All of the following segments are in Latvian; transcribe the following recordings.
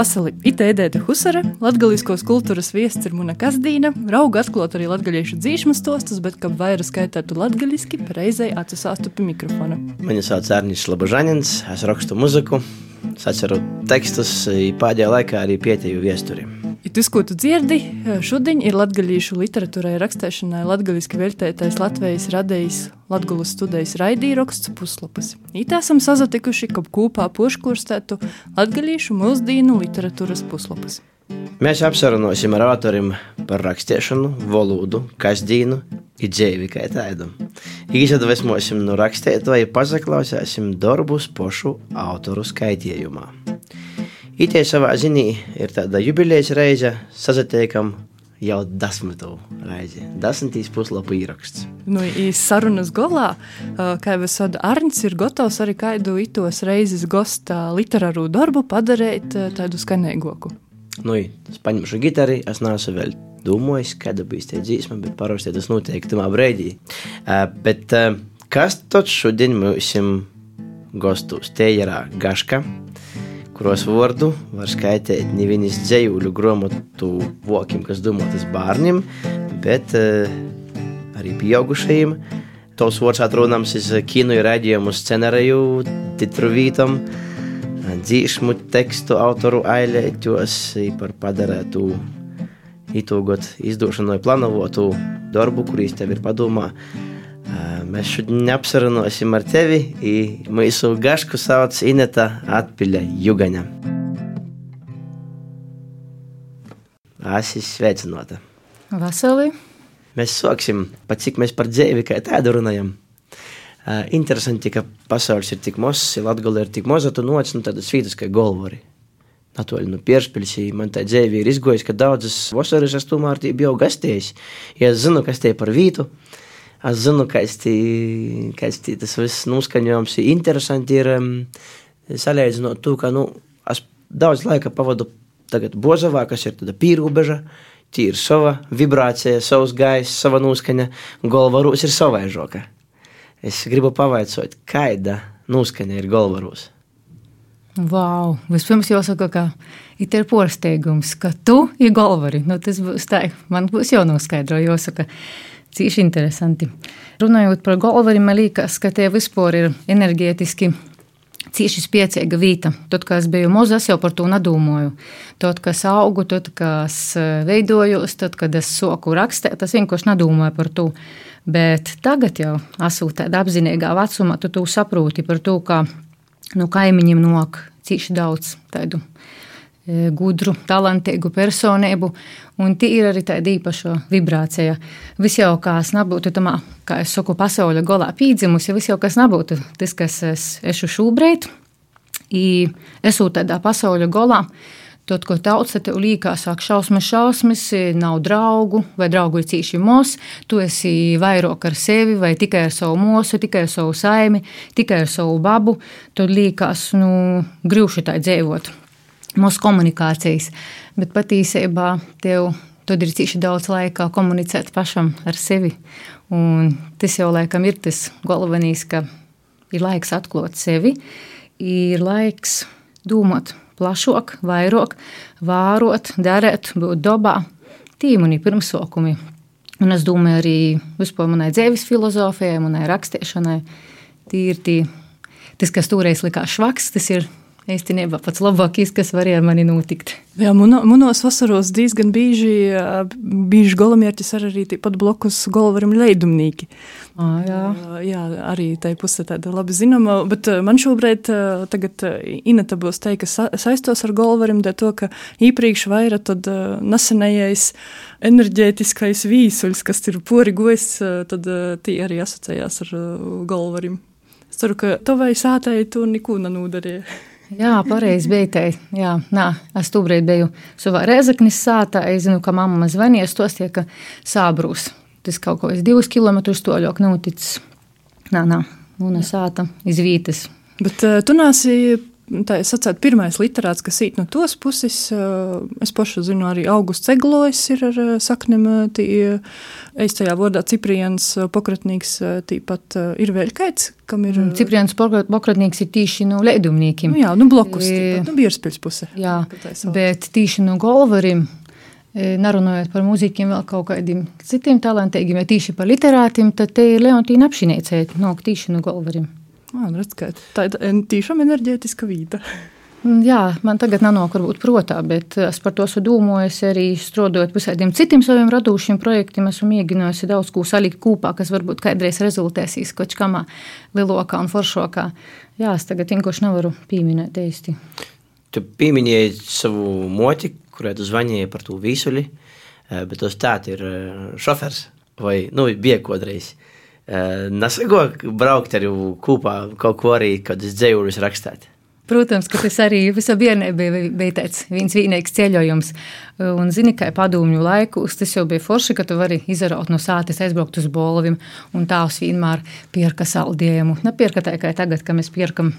Vasali, ite Edēta Husara, latgaliskos kultūras viests ir Muna Kazdīna, rauga atklot arī latgaliešu dzīšmas stostus, bet, kad vairāk skaitētu latgaliski, reizei atsasāstu pie mikrofona. Mani sauc Arnis Labažanins, es rakstu muziku, saceru tekstus, pēdējā laikā arī pieteju viesturi. Tas, ko tu dzirdi, šodien ir latgalīšu literatūrai rakstēšanai latgaliski veltētais Latvijas radējs Latgulas studijas raidījraksts puslapas. It esam sazatikuši, ka kopā poškurstētu latgalīšu mūsdīnu literatūras puslapas. Mēs apsarunosim ar autorim par rakstīšanu, valodu, kasdīnu un dzīvi kā tādu. Izadvesmosim no rakstītāja, pazaklausīsim darbus pošu autoru skaitījumā. Itie savā ziņā ir tāda jubilejas reize, sazatiekam jau desmito reizi. Desmitīs puslapu ieraksts. Nu, sarunas galā, kā jau es saku, Arnēs ir gatavs arī kādu itos reizes gostā literāru darbu padarīt tādu skanīgāku. Nu, es paņemšu gitāru, es neesmu vēl domājis, kāda būs tā dzīsma, bet parasti tas notiek tajā brīdī. Uh, bet uh, kas tad šodien mums gastos? Te ir Gaška kuros vārdu var skaitīt nevis dzējuļu grāmatu vokiem, kas domātas bērniem, bet uh, arī pieaugušajiem. Tos vārds atrodams kino raidījumu scenāriju, titru vītam, dzīšmu tekstu autoru ailēķos par padarētu itūgot izdošanai planovotu darbu, kurīs tev ir padomā. Mēs šodien apsarunāsim ar tevi. Mūsu gašku sauc Ineta Atpiļa Jugaņa. Esi sveicināta. Vasarī. Mēs sāksim, pat cik mēs par dzīvi kā tādu runājam. Interesanti, ka pasaules ir tik mazs, Latvija ir tik maza, tu nāc no tādas vietas kā Golvori. Natoļ no Pierspilsī man tā dzīve ir izgojis, ka daudzas vasaras es tomēr biju gastējis. Ja es zinu, kas tie par vītu, uh, Es zinu, ka tas viss noskaņojums ir interesanti. Ir um, salīdzinot to, ka nu, es daudz laika pavadu tagad Bozovā, kas ir tāda pīrūbeža. Tī ir sava vibrācija, savs gaiss, sava noskaņa, un galvarūs ir savaižoka. Es gribu pavaicot, kāda noskaņa ir galvarūs. Wow! Vispirms jāsaka, ka it ir porsteigums, ka tu ir galvari. Nu, tas būs tā, man būs jānoskaidro, jāsaka. Cīši interesanti. Runājot par Golvari, man liekas, ka tie vispār ir enerģētiski cīši spēcīga vieta. Tad, kad es biju maza, es jau par to nedomāju. Tad, kad es augu, tad, kad es veidojos, tad, kad es soku rakstīt, es vienkārši nedomāju par to. Bet tagad jau esmu tādā apzinīgā vecumā, tu to saproti par to, ka no nu, kaimiņiem nāk cīši daudz tādu gudru, talantīgu personību, un tie ir arī tāda īpaša vibrācija. Viss jau kas nebūtu tamā, kā es saku, pasaules golā pīdzimusi, viss jau kas nebūtu tas, kas es esmu šobrīd, esmu tādā pasaules golā. Tad, ko tauta tev liekas, sāk šausmas, šausmas, nav draugu, vai draugu ir cīši mūsu, tu esi vairāk ar sevi, vai tikai ar savu mūsu, tikai ar savu saimi, tikai ar savu babu, tad liekas, nu, grūti tā dzīvot mūsu komunikācijas. Bet patiesībā tev tad ir cīši daudz laika komunicēt pašam ar sevi. Un tas jau laikam ir tas galvenais, ka ir laiks atklāt sevi, ir laiks domāt plašāk, vairāk, vārot, darīt, būt dabā. Mani pirmsākumi. Un es domāju, arī vispār manai dzīves filozofijai, manai rakstīšanai. Tie ir tie, tas, kas toreiz likās švaks, tas ir īstenībā pats labākais, kas varēja mani notikt. Jā, manos vasaros diezgan bieži, bieži golamērķis ar arī pat blokus golvaram leidumnīki. À, jā. jā, arī tai puse tāda labi zinama, bet man šobrīd tagad Inata būs teikt, ka saistos ar golvarim, dēļ to, ka īpriekš vaira tad nesenējais enerģētiskais vīsuļs, kas ir pori gojis, tad tī arī asociējās ar golvarim. Es ceru, ka tavai sātai tu neko nenūdarīji. Jā, pareizi bija. Jā, nā, es tobrīd biju savā Rezeknis sātā. Es zinu, ka mamma zvanīja, tos tie, ka sābrūs. Tas kaut ko es divus kilometrus toļok noticis. Nā, nā, un es sāta iz vītas. Bet uh, tu nāsi tā sacēt, pirmais literāts, kas īt no tos puses. Es pašu zinu, arī Augusts Eglojs ir ar saknēm. Es tajā vārdā Cipriens Pokratnīgs tīpat ir vēl kaits, kam ir. Mm, Cipriens Pokratnīgs ir tīši no leidumniekiem. Nu jā, nu blokus, tīpat, nu Bierspils puse. Jā, bet tīši no golvarim nerunājot par mūziķiem, vēl kaut kādiem citiem talantīgiem, ja tīši par literātiem, tad te ir Leontīna apšinīcē, no tīši no golvarim. Man redz, ka tā ir tiešām enerģētiska vīda. Mm, jā, man tagad nenāk varbūt protā, bet es par to esmu domājis arī strādājot visādiem citiem saviem radošiem projektiem. Esmu mēģinājusi daudz ko salikt kopā, kas varbūt kādreiz rezultēsīs kaut kādā lielākā un foršākā. Jā, es tagad vienkārši nevaru pieminēt īsti. Tu pieminēji savu moti, kurai tu zvanīji par to vīsuļi, eh, bet tas tā ir eh, šofers vai nu, bija kodreiz. Eh, Nesago braukt ar jū kopā kaut ko arī, kad es dzējuļus rakstāt. Protams, ka tas arī visā bērnībā bija, bija tāds viens vienīgs ceļojums. Un, zini, kā padomju laikos, tas jau bija forši, ka tu vari izraut no sātes, aizbraukt uz bolvim, un tās vienmēr pierka saldējumu. Nepierka tā kā tagad, kad mēs pierkam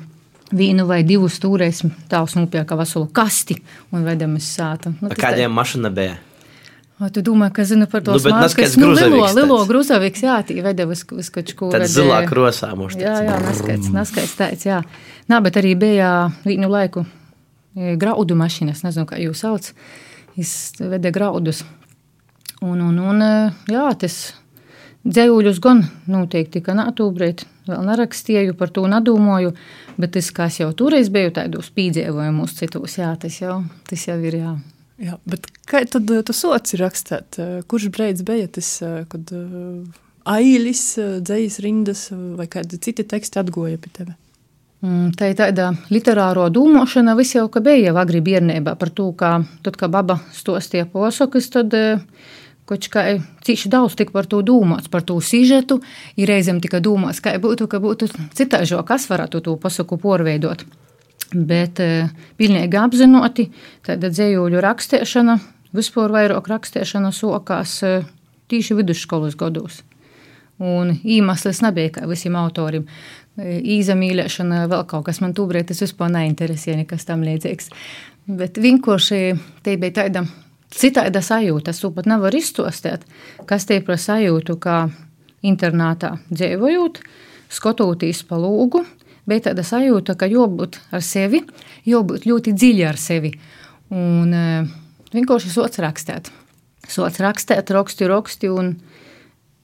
vienu vai divus stūrēs, tās nopirka veselu kasti un vedam uz sāta. Nu, Kādiem mašīna bija? Vai tu domā, ka zinu par to nu, smārkas? Nu, lilo, lilo gruzaviks, jā, tī vede uz, uz kačku. Tad zilā krosā mums. Jā, jā, neskaits, neskaits tāds, jā. Nā, bet arī bija vienu laiku e, graudu mašīnas, nezinu, kā jūs sauc. Es vede graudus. Un, un, un e, jā, tas dzējuļus gan noteikti, ka nātūbrēt vēl nerakstīju, par to nedomāju, bet es kā jau toreiz biju tādos pīdzēvojumos citos, jā, tas jau, tas jau ir, jā. Jā, bet kā tad eh, tu soci rakstāt? Eh, kurš brīdis bija tas, eh, kad ailis, dzējas rindas vai kādi citi teksti atgoja pie tevi? Mm, tā ir tāda literāro domāšana, viss jau bija agri bērnībā par to, kā tad, kad baba stostīja posakas, tad Kaut kā cīši daudz tika par to domāts, par to sižetu, ir reizēm tikai domāts, kā būtu, ka būtu citāžo, kas varētu to pasaku porveidot. Bet e, pilnīgi apzinoti, tāda dzējuļu rakstēšana, vispār vairāk rakstēšana sokās e, tīši vidusskolas gados. Un iemesls nebija kā visiem autoriem. Īzamīļošana, vēl kaut kas man tūbrēt, tas vispār neinteresē, nekas tam līdzīgs. Bet vienkārši te bija tāda citāda sajūta. Es to pat nevaru izstāstīt, kas tie par sajūtu, kā internātā dzīvojot, skatoties pa lūgu. Bet tāda sajūta, ka jābūt ar sevi, jābūt ļoti dziļi ar sevi. Un uh, vienkārši sots rakstīt. Sots rakstīt, raksti, raksti. Un,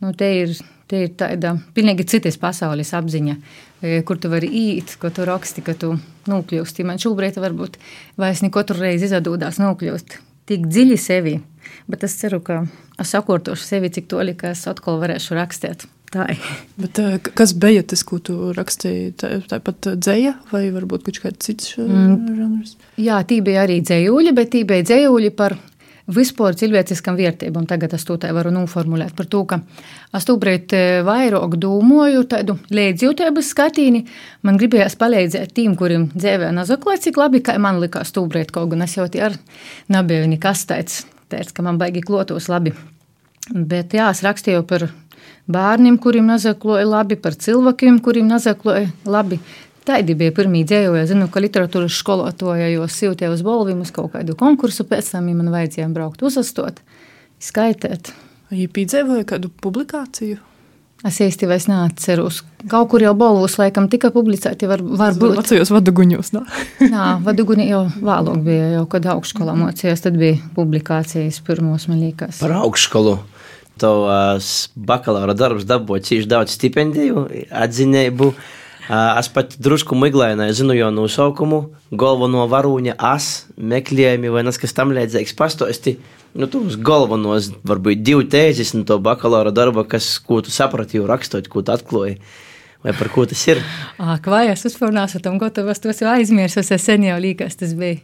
nu, te ir, te ir tāda pilnīgi citas pasaules apziņa, e, kur tu vari iet, ko tu raksti, ka tu nokļūsti. Man šobrīd varbūt vairs ne katru reizi izdodas nokļūst tik dziļi sevi. Bet es ceru, ka es sakārtošu sevi tik toļi, ka es atkal varēšu rakstīt. Tā ir. Bet, eh, kas bija tas, ko tu rakstīji? Tāpat tā dzēja, vai varbūt kaut kāds cits eh, mm. žanrs? Jā, tī bija arī dzējuļi, bet tī bija dzējuļi par vispār cilvēciskam vērtībam. Tagad es to tā varu noformulēt par to, ka es tūbrīt e, vairāk domāju tādu līdzjūtības skatīni. Man gribējās palīdzēt tiem, kuriem dzīvē nazaklāt, cik labi, kā man likās tūbrīt, kaut gan es jau tie ar nebija nekas tāds, tāds, ka man baigi klotos labi. Bet jā, es rakstīju par bērniem, kuriem nazakloja labi, par cilvēkiem, kuriem nazakloja labi. Tādi bija pirmie dzējoļi. Es zinu, ka literatūras skolotāja jau siltie uz balviem uz kaut kādu konkursu, pēc tam ja man vajadzēja braukt uzastot, skaitēt. Ja piedzīvoja kādu publikāciju? Es īsti vairs neatceros. Kaut kur jau balvos laikam tika publicēti, var, varbūt. Vecajos vaduguņos, nā? Nā, vaduguņi jau vēlāk bija, jau kad augšskolā mocījās, tad bija publikācijas pirmos, man liekas. Par augšskolu. Tavs bakalaura darbs dabūja cīši daudz stipendiju, atzinību. Es pat drusku miglēnāju, zinu jau nosaukumu, galveno varūņa as, meklējumi vai kas tam līdzīgs pastosti. Nu, tos galvenos, varbūt divi tēzes no to bakalaura darba, kas, ko tu saprati, jau rakstot, ko tu atklāji. Vai par ko tas ir? Ak, vai es neesmu tam gatavs, tos jau aizmirsu, es sen jau līkas, tas bija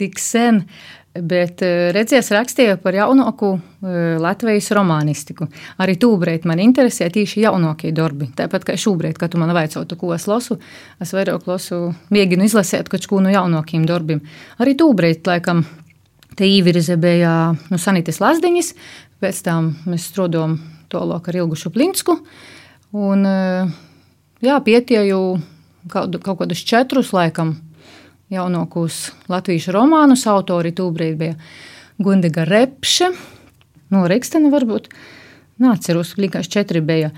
tik sen. Uh, Bet eh, redzies, rakstīju par jaunāku eh, Latvijas romānistiku. Arī tūbrīt man interesē tieši jaunākie darbi. Tāpat kā šobrīd, kad tu man vajadzētu, ko es lasu, es vairāk lasu, mēģinu izlasīt kaut ko no jaunākiem darbiem. Arī tūbrīt, laikam, te īvirze bija nu, Sanitas Lazdiņas, pēc tam mēs strādājam tālāk ar Ilgušu Plinsku. Un, eh, jā, pietieju kaut, kaut kādus četrus laikam jaunākos latviešu romānus. Autori tūbrīd bija Gundiga Repše, no Rikstena varbūt. Nāceros, likās četri bija.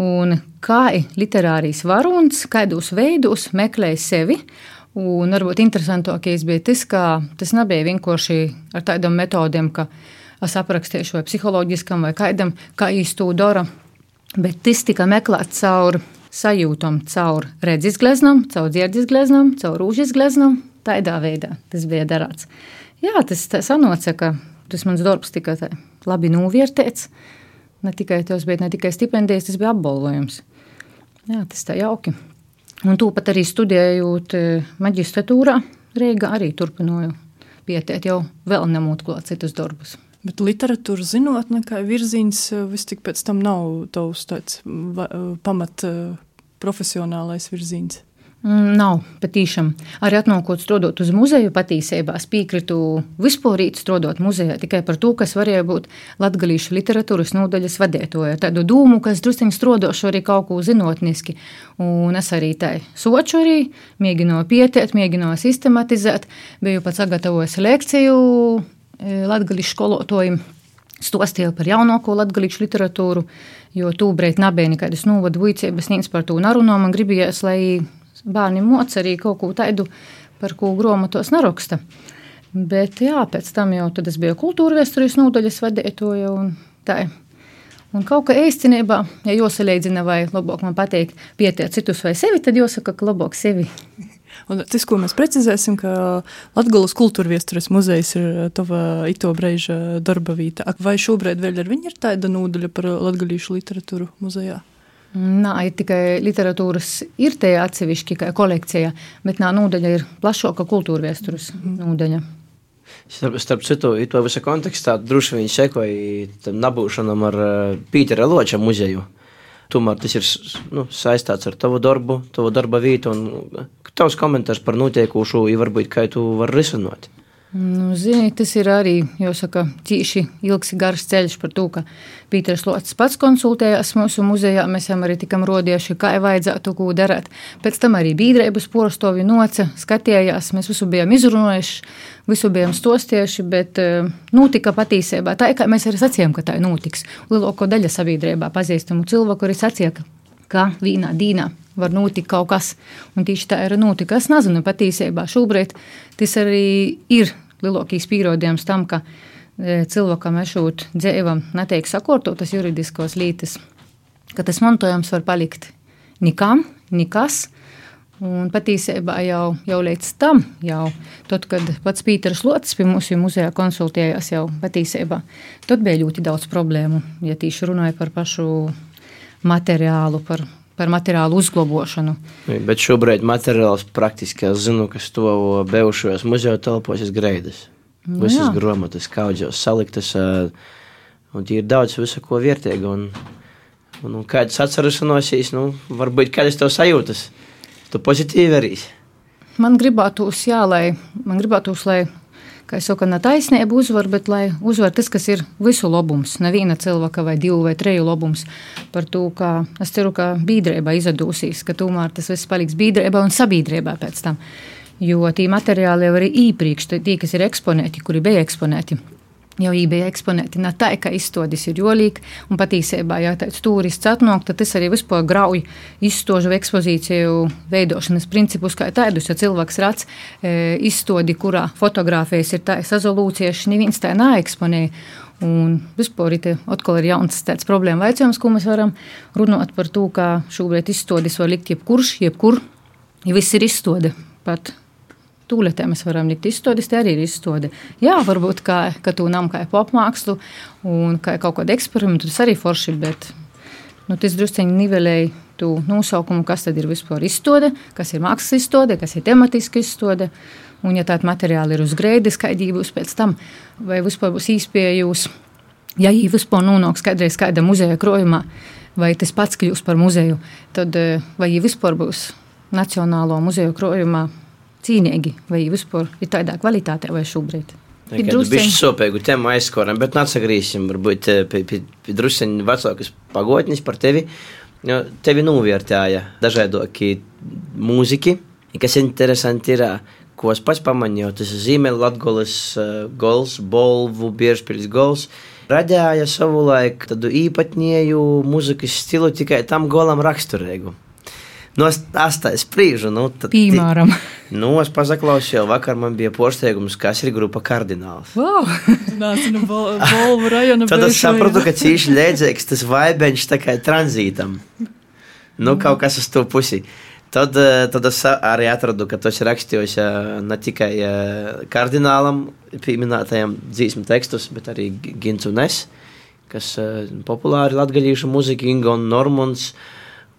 Un kā literārijas varonis, kādos veidos meklēja sevi. Un varbūt interesantākais bija tas, ka tas nebija vienkārši ar tādām metodēm, ka es aprakstīšu vai psiholoģiskam vai kādam, kā īstu dara, bet tas tika meklēts caur sajūtam, caur redzes gleznam, caur dzirdes gleznam, caur rūžas gleznam. Tādā veidā tas bija darāts. Jā, tas sanoca, ka tas mans darbs tika labi novērtēts. Ne tikai tas bija ne tikai stipendijas, tas bija apbalvojums. Jā, tas tā jauki. Un tāpat arī studējot e, maģistratūrā, Rīgā arī turpināju pieteikt jau vēl nemūt klāt citus darbus. Bet literatūras zinātnē, kā virziens, e, vis tik pēc tam nav tavs tāds e, pamat profesionālais virziens. Mm, nav patīšām. Arī atnākot strādāt uz muzeju, patiesībā es piekrītu vispār strādāt muzejā tikai par to, kas varēja būt latgalīšu literatūras nodaļas vadītāja. Tādu dūmu, kas drusciņi strādāšu arī kaut ko zinātniski. Un es arī tai soču arī, mēģināju pieteikt, mēģināju sistematizēt, biju pat sagatavojis lekciju e, latgalīšu skolotājiem. Stostīju par jaunāko latviešu literatūru, jo tūbrīd nebija nekādas novadu vicības, nīc par to narunā. Man gribējās, lai bērni moc arī kaut ko tādu, par ko grāmatos neraksta. Bet jā, pēc tam jau es biju kultūra vēstures nodaļas vadītāja. Un, tā. un kaut kā īstenībā, ja jāsalīdzina, vai labāk man pateikt, pietiek citus vai sevi, tad jāsaka, ka labāk sevi. Un tas, ko mēs precizēsim, ka Latvijas kultūra vēstures muzejs ir tava ito brīža darba vieta. Vai šobrīd vēl ar viņu ir tāda nodaļa par latviešu literatūru muzejā? Nā, ir tikai literatūras, ir tie atsevišķi kolekcija, bet nā, nodaļa ir plašāka kultūra vēstures nodaļa. Starp, starp citu, to visā kontekstā droši vien sekoja tam nabūšanam ar Pītera Loča muzeju. Tomēr tas ir nu, saistīts ar tavu darbu, tavu darba vietu. Tavs komentārs par notiekošo, ja varbūt kā tu vari risināt. Nu, zini, tas ir arī jāsaka, tīši ilgs, garš ceļš par to, ka Pīters Lots pats konsultējās mūsu muzejā. Mēs jau arī tikam rodieši, kā vajadzētu ko darīt. Pēc tam arī biedrības porostovi noca, skatījās, mēs visu bijām izrunājuši, visu bijām stostieši, bet eh, notika patiesībā tā, kā mēs arī sacījām, ka tā notiks. Lielāko daļa sabiedrībā pazīstamu cilvēku arī sacīja, ka vienā dīnā var notikt kaut kas. Un tieši tā ir notika. Es nezinu patiesībā. Šobrīd tas arī ir lielākais pierādījums tam, ka e, cilvēkam esot dzīvam netiek sakārtotas juridiskos lītas, ka tas mantojums var palikt nikam, nekas. Un patiesībā jau, jau līdz tam, jau tad, kad pats Pīters Lotis pie mūsu muzejā konsultējās, jau patiesībā tad bija ļoti daudz problēmu. Ja tīši runāja par pašu materiālu, par par materiālu uzglabošanu. Bet šobrīd materiāls praktiski es zinu, kas to bijušajos muzeja telpos ir greidas. Nu, Visas jā. grāmatas, kaudzes saliktas, un ir daudz visu, ko vērtīgu. Un, un, un kādas atceras nosīs, nu, varbūt kādas tev sajūtas, tu pozitīvi arī. Man gribētos, jā, lai, man gribētos, lai kā jau saka, ne taisnība uzvar, bet lai uzvar tas, kas ir visu labums, neviena cilvēka vai divu vai treju labums. Par to, ka es ceru, ka biedrība izdosies, ka tomēr tas viss paliks biedrībā un sabiedrībā pēc tam. Jo tie materiāli jau arī iepriekš, tie, kas ir eksponēti, kuri bija eksponēti jau bija eksponēti ne tā, ka izstādes ir jolīgi, un patiesībā, ja tāds turists atnāk, tad tas arī vispār grauj izstāžu ekspozīciju veidošanas principus kā tādus, ja cilvēks redz e, izstādi, kurā fotografijas ir tādas rezolūcijas, neviens tā neeksponē. Un vispār ir atkal ir jauns tāds problēma veicams, ko mēs varam runāt par to, ka šobrīd izstādes var likt jebkurš, jebkur, ja viss ir izstāde pat tūlētē mēs varam likt izstādes, te arī ir izstāde. Jā, varbūt kā, ka tu nam kā popmākslu un kā kaut kādu eksperimentu, tas arī forši, bet nu, tas drusceņi nivelēja tu nosaukumu, kas tad ir vispār izstāde, kas ir mākslas izstāde, kas ir tematiska izstāde. Un, ja tāda materiāla ir uz grēdas, kāda būs pēc tam, vai vispār būs īspējjūs, ja viņi vispār nonāks kādreiz kādā muzeja krojumā, vai tas pats kļūs par muzeju, tad eh, vai viņi vispār būs Nacionālo muzeju krojumā cīnīgi, vai vispār ir tādā kvalitātē vai šobrīd. Druskuļi sopēgu tēmu aizskoram, bet atsagrīsim varbūt eh, druskuļi vecākas pagotnes par tevi. Jo tevi novērtēja dažādokie mūziki, kas interesanti ir, ko es pats pamanīju, tas ir Zīmēla Latgolas uh, gols, Bolvu, Biežpils gols. Radīja savu laiku tādu īpatņēju mūzikas stilu tikai tam golam raksturīgu. Nu, es tā spriežu. Nu, tad, Piemēram. Nu, es pazaklausīju, vakar man bija pārsteigums, kas ir grupa kardināls. Wow. Nāca no Bolvu rajona. Tad es sapratu, ka cīši līdzīgs tas vaibeņš tā kā tranzītam. Nu, kaut kas uz to pusi. Tad, eh, tad es arī atradu, ka tas ir rakstījis eh, ne tikai eh, kardinālam pieminētajam dzīsmu tekstus, bet arī Gins un Es, kas populāri latgaļīšu muzika, Inga un Normons.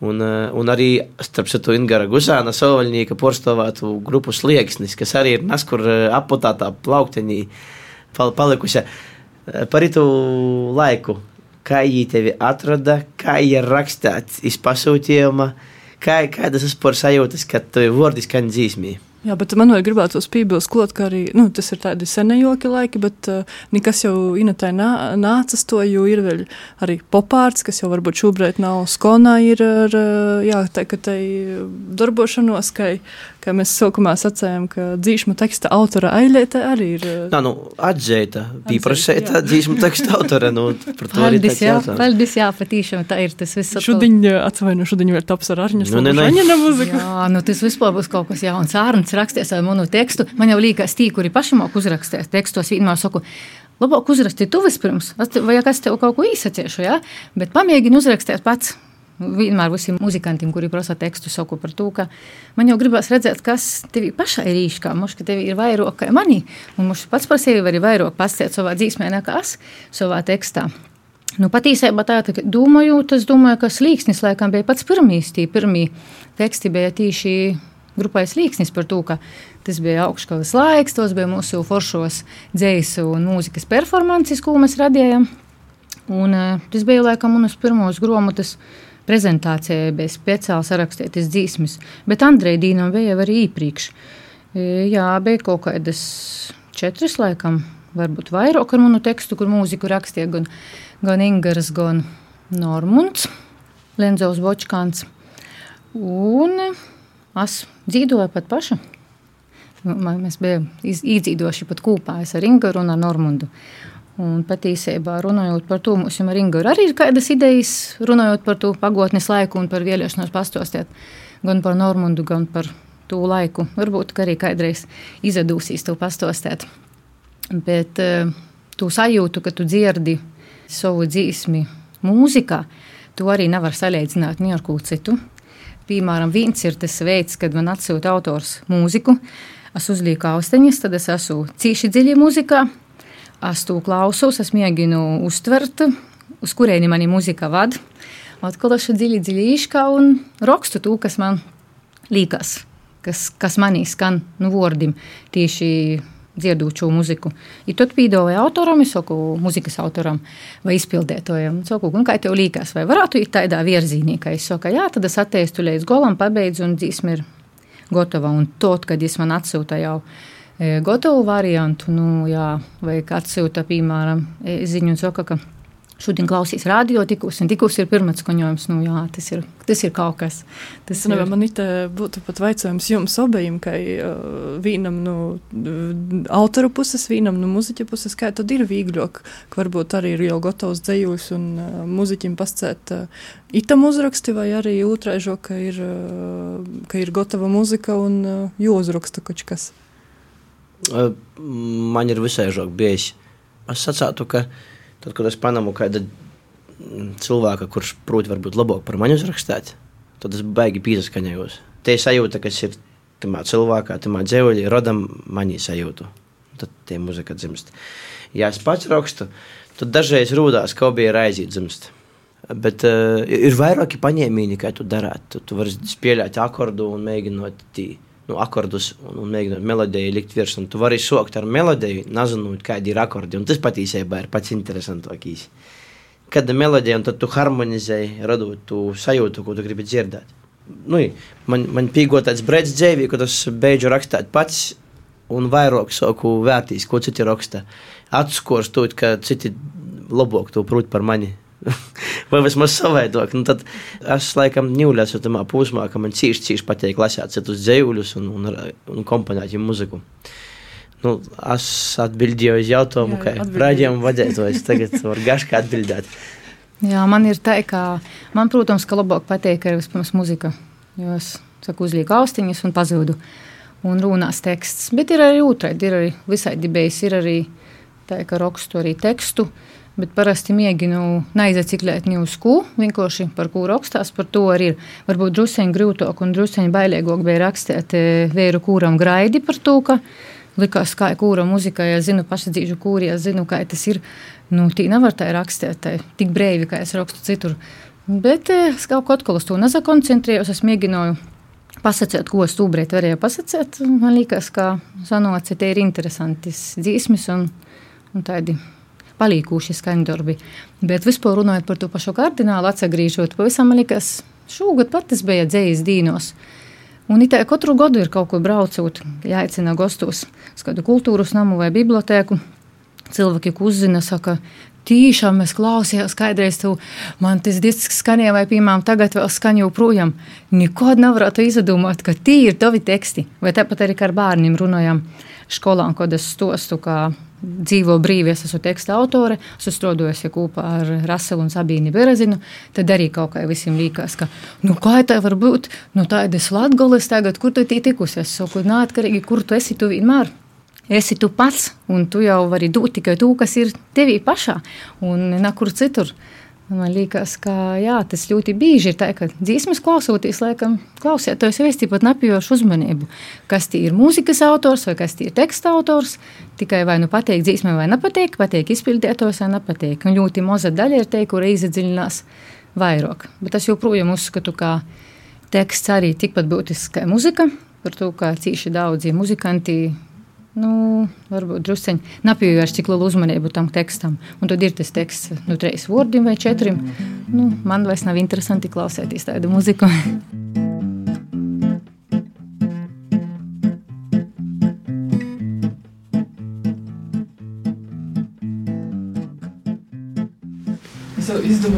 Un, un arī starp citu Ingūna Gusāna Sovaļnieka porstāvētu grupu slieksnis, kas arī ir naskur apotātā plauktenī palikusi par itu laiku. Kā viņi tevi atrada, kā viņi rakstīja izpasūtījuma, kā, kādas vispār sajūtas, kad tu vārdi skan dzīsmī. Jā, bet man vēl gribētu piebilst, klot, ka arī nu, tas ir tādi senejoki laiki, bet uh, nekas jau inatai nā, nācas to, jo ir vēl arī popārts, kas jau varbūt šobrīd nav skonā, ir ar, jā, tā, ka tai darbošanos, ka, ka mēs sākumā sacējām, ka dzīšmu teksta autora ailēta arī ir. Nā, nu, atzīta, pieprasēta dzīšmu teksta autora, nu, par to arī tāds jautājums. Paldies, jā, patīšām, tā ir tas viss. Šudiņ, atvainu, šudiņ vēl taps ar Arņas, nu, ne, ne. Muziku. Jā, nu, tas vispār būs kaut kas jauns. Ārns rakstīs ar manu tekstu. Man jau liekas, tī, kuri paši māk uzrakstīt tekstos, vienmēr saku, labāk uzrakstīt tu vispirms, vai kas tev kaut ko īsaciešu, ja? bet pamēģini uzrakstīt pats. Vienmēr visiem muzikantiem, kuri prasa tekstu, saku par to, ka man jau gribās redzēt, kas tev pašai ir īškā. Mums, ka tev ir vairāk kā manī, un mums pats par sevi var vairāk pastāstīt savā dzīsmē nekā es savā tekstā. Nu, patiesībā tā, ka domājot, es domāju, ka slīksnis laikam bija pats pirmīs, tie pirmie teksti bija tieši grupai slīksnis par to, ka tas bija augšskalas laiks, tos bija mūsu foršos dzējas un mūzikas performances, ko mēs radījām. Un, uh, tas bija laikam manas pirmos grāmatas prezentācijai, bija speciāli sarakstītas dzīsmes, bet Andrei Dīnam bija arī iepriekš. E, jā, bija kaut kādas četras laikam, varbūt vairāk ar manu tekstu, kur mūziku rakstīja gan, gan Ingars, gan Normunds, Lenzovs Bočkāns. Un es dzīvoju pat paša. Mēs bijām izdzīvojuši pat kopā ar Ingūru un ar Normundu. Un patiesībā runājot par to, mums ar Ingūru arī ir kādas idejas, runājot par to pagotnes laiku un par vēlēšanos pastostēt gan par Normundu, gan par to laiku. Varbūt arī kādreiz izdosies to pastostēt. Bet uh, tu sajūtu, ka tu dzirdi savu dzīsmi mūzikā, tu arī nevar salīdzināt ar ko citu. Piemēram, viens ir tas veids, kad man atsūta autors mūziku. Es uzlieku austiņas, tad es esmu cīši dziļi mūzikā. Es to klausos, es mēģinu uztvert, uz kurieni mani mūzika vada. Atkal es dziļi, dziļi īškā un rakstu to, kas man liekas, kas, kas manī skan nu, vārdiem tieši dziedot šo muziku. Ja tad pīdolēju autoram, es saku muzikas autoram vai izpildētojam, saku, un kā tev liekas, vai varētu iet tādā virzienī, ka es saku, jā, tad es attiestu līdz golam, pabeidzu un dzīsmi ir gatava. Un tot, kad es man atsūta jau e, gatavu variantu, nu, jā, vai atsūta, piemēram, e, ziņu un saka, ka Šodien klausīs radio, tikus, un tikus ir pirmais skaņojums. Nu, jā, tas, ir, tas ir kaut kas. Tas nu, ir. Man it būtu pat vaicājums jums abiem, ka uh, vienam no uh, autoru puses, vienam no muziķa puses, kā tad ir vieglāk, ka varbūt arī ir jau gatavs dzējus un uh, muziķim pascēt uh, itam uzraksti, vai arī otraižo, ka ir, uh, ka ir gatava muzika un uh, jūzraksta kaut kas. Man ir visai žāk bijis. Es sacātu, ka Tad, kad es panamu kādu cilvēku, kurš prot varbūt labāk par mani uzrakstīt, tad es baigi pīzaskaņojos. Tie sajūta, kas ir tamā cilvēkā, tamā dzēvuļī, rodam manī sajūtu. Tad tie muzika dzimst. Ja es pats rakstu, tad dažreiz rūdās, ka bija raizīt dzimst. Bet uh, ir vairāki paņēmieni, kā tu darāt. Tu, tu vari spēlēt akordu un mēģinot tī, nu, akordus un, un mēģinot melodiju likt virsū. Tu vari sokt ar melodiju, nezinot, kādi ir akordi. Un tas patiesībā ir pats interesantākais. Kad ir melodija, un tad tu harmonizēji, radot to sajūtu, ko tu gribi dzirdēt. Nu, man, man pīgo tāds brīdis dzīvē, kad es beidzu rakstīt pats, un vairāk saku vērtīs, ko citi raksta. Atskors to, ka citi labāk to prot par mani. vai vismaz savādāk. Nu, tad es laikam ņūļos ar tamā posmā, ka man cīši, cīši patīk lasīt citus dzējuļus un, un, un komponēt muziku. Nu, es atbildēju uz jautājumu, kā raidījuma vadītājs. Tagad var gaškā atbildēt. Jā, man ir tā, ka man, protams, ka labāk patīk arī vispirms muzika. Jo es saku, uzlieku austiņas un pazudu. Un runās teksts. Bet ir arī otrādi, ir arī visai dibējis, ir arī tā, ka rakstu arī tekstu. Bet parasti mēģinu neizciklēt ne uz ko, vienkārši par ko rakstās. Par to arī ir. Varbūt druskuļi grūtāk un druskuļi bailīgāk bija rakstīt eh, vēru kūram graidi par to, ka likās, kā kūra muzikā, ja zinu pašadzīšu kūri, ja zinu, kā tas ir. Nu, tī nevar tā rakstīt tā, tik brīvi, kā es rakstu citur. Bet eh, es kaut ko atkal uz to nesakoncentrējos. Es mēģināju pasakāt, ko es tūbrēt varēju pasakāt. Man liekas, ka sanoci, tie ir interesanti dzīsmis un, un tādi palīkuši skaņdarbi. Bet vispār runājot par to pašu kardinālu, atsagrīžot, pavisam man liekas, šogad pat tas bija dzējas dīnos. Un it kā katru gadu ir kaut kur braucot, jāicina gastos, kādu kultūras namu vai bibliotēku. Cilvēki, kas uzzina, saka, Tīšām es klausījos, kādreiz tu man tas disks skanēja, vai, piemēram, tagad vēl skan joprojām. Nekad nevarētu izdomāt, ka tie ir tavi teksti. Vai tāpat arī ar bērniem runājam skolā, kad es stostu, kā dzīvo brīvi, es esmu teksta autore, esmu strādājusi kopā ar Raselu un Sabīnu Berezinu, tad arī kaut kā visiem liekas, ka, nu, kā tā var būt, nu, tādas latgoles tagad, kur tu tī tikusi, es saku, neatkarīgi, kur tu esi, tu vienmēr. Esi tu pats, un tu jau vari dot tikai to, kas ir tevī pašā, un nekur citur. Man liekas, ka jā, tas ļoti bieži ir tā, ka dziesmas klausoties, laikam, klausēties jau es pat nepiejošu uzmanību, kas tie ir mūzikas autors vai kas tie ir teksta autors. Tikai vai nu patīk dziesmai vai nepatīk, patīk izpildītājs vai nepatīk. Un ļoti maza daļa ir te, kur izdziļinās vairāk. Bet es joprojām uzskatu, ka teksts arī tikpat būtisks kā muzika, par to, ka cīši daudzi muzikanti nu, varbūt druskuļi nepievērš tik lielu uzmanību tam tekstam. Un tad ir tas teksts, nu, trīs vārdiem vai četriem. Nu, man vairs nav interesanti klausīties tādu muziku.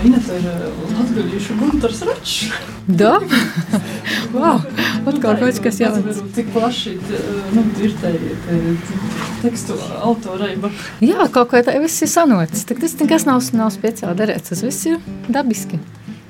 Ineta ir latgalīšu Guntars Račs. Da? wow, atkal kaut kas jauns. Cik plaši nu, ir te, te tekstu autorība. Jā, kaut kā tā viss ir sanots. Tas nekas nav, nav speciāli darēts, tas viss ir dabiski.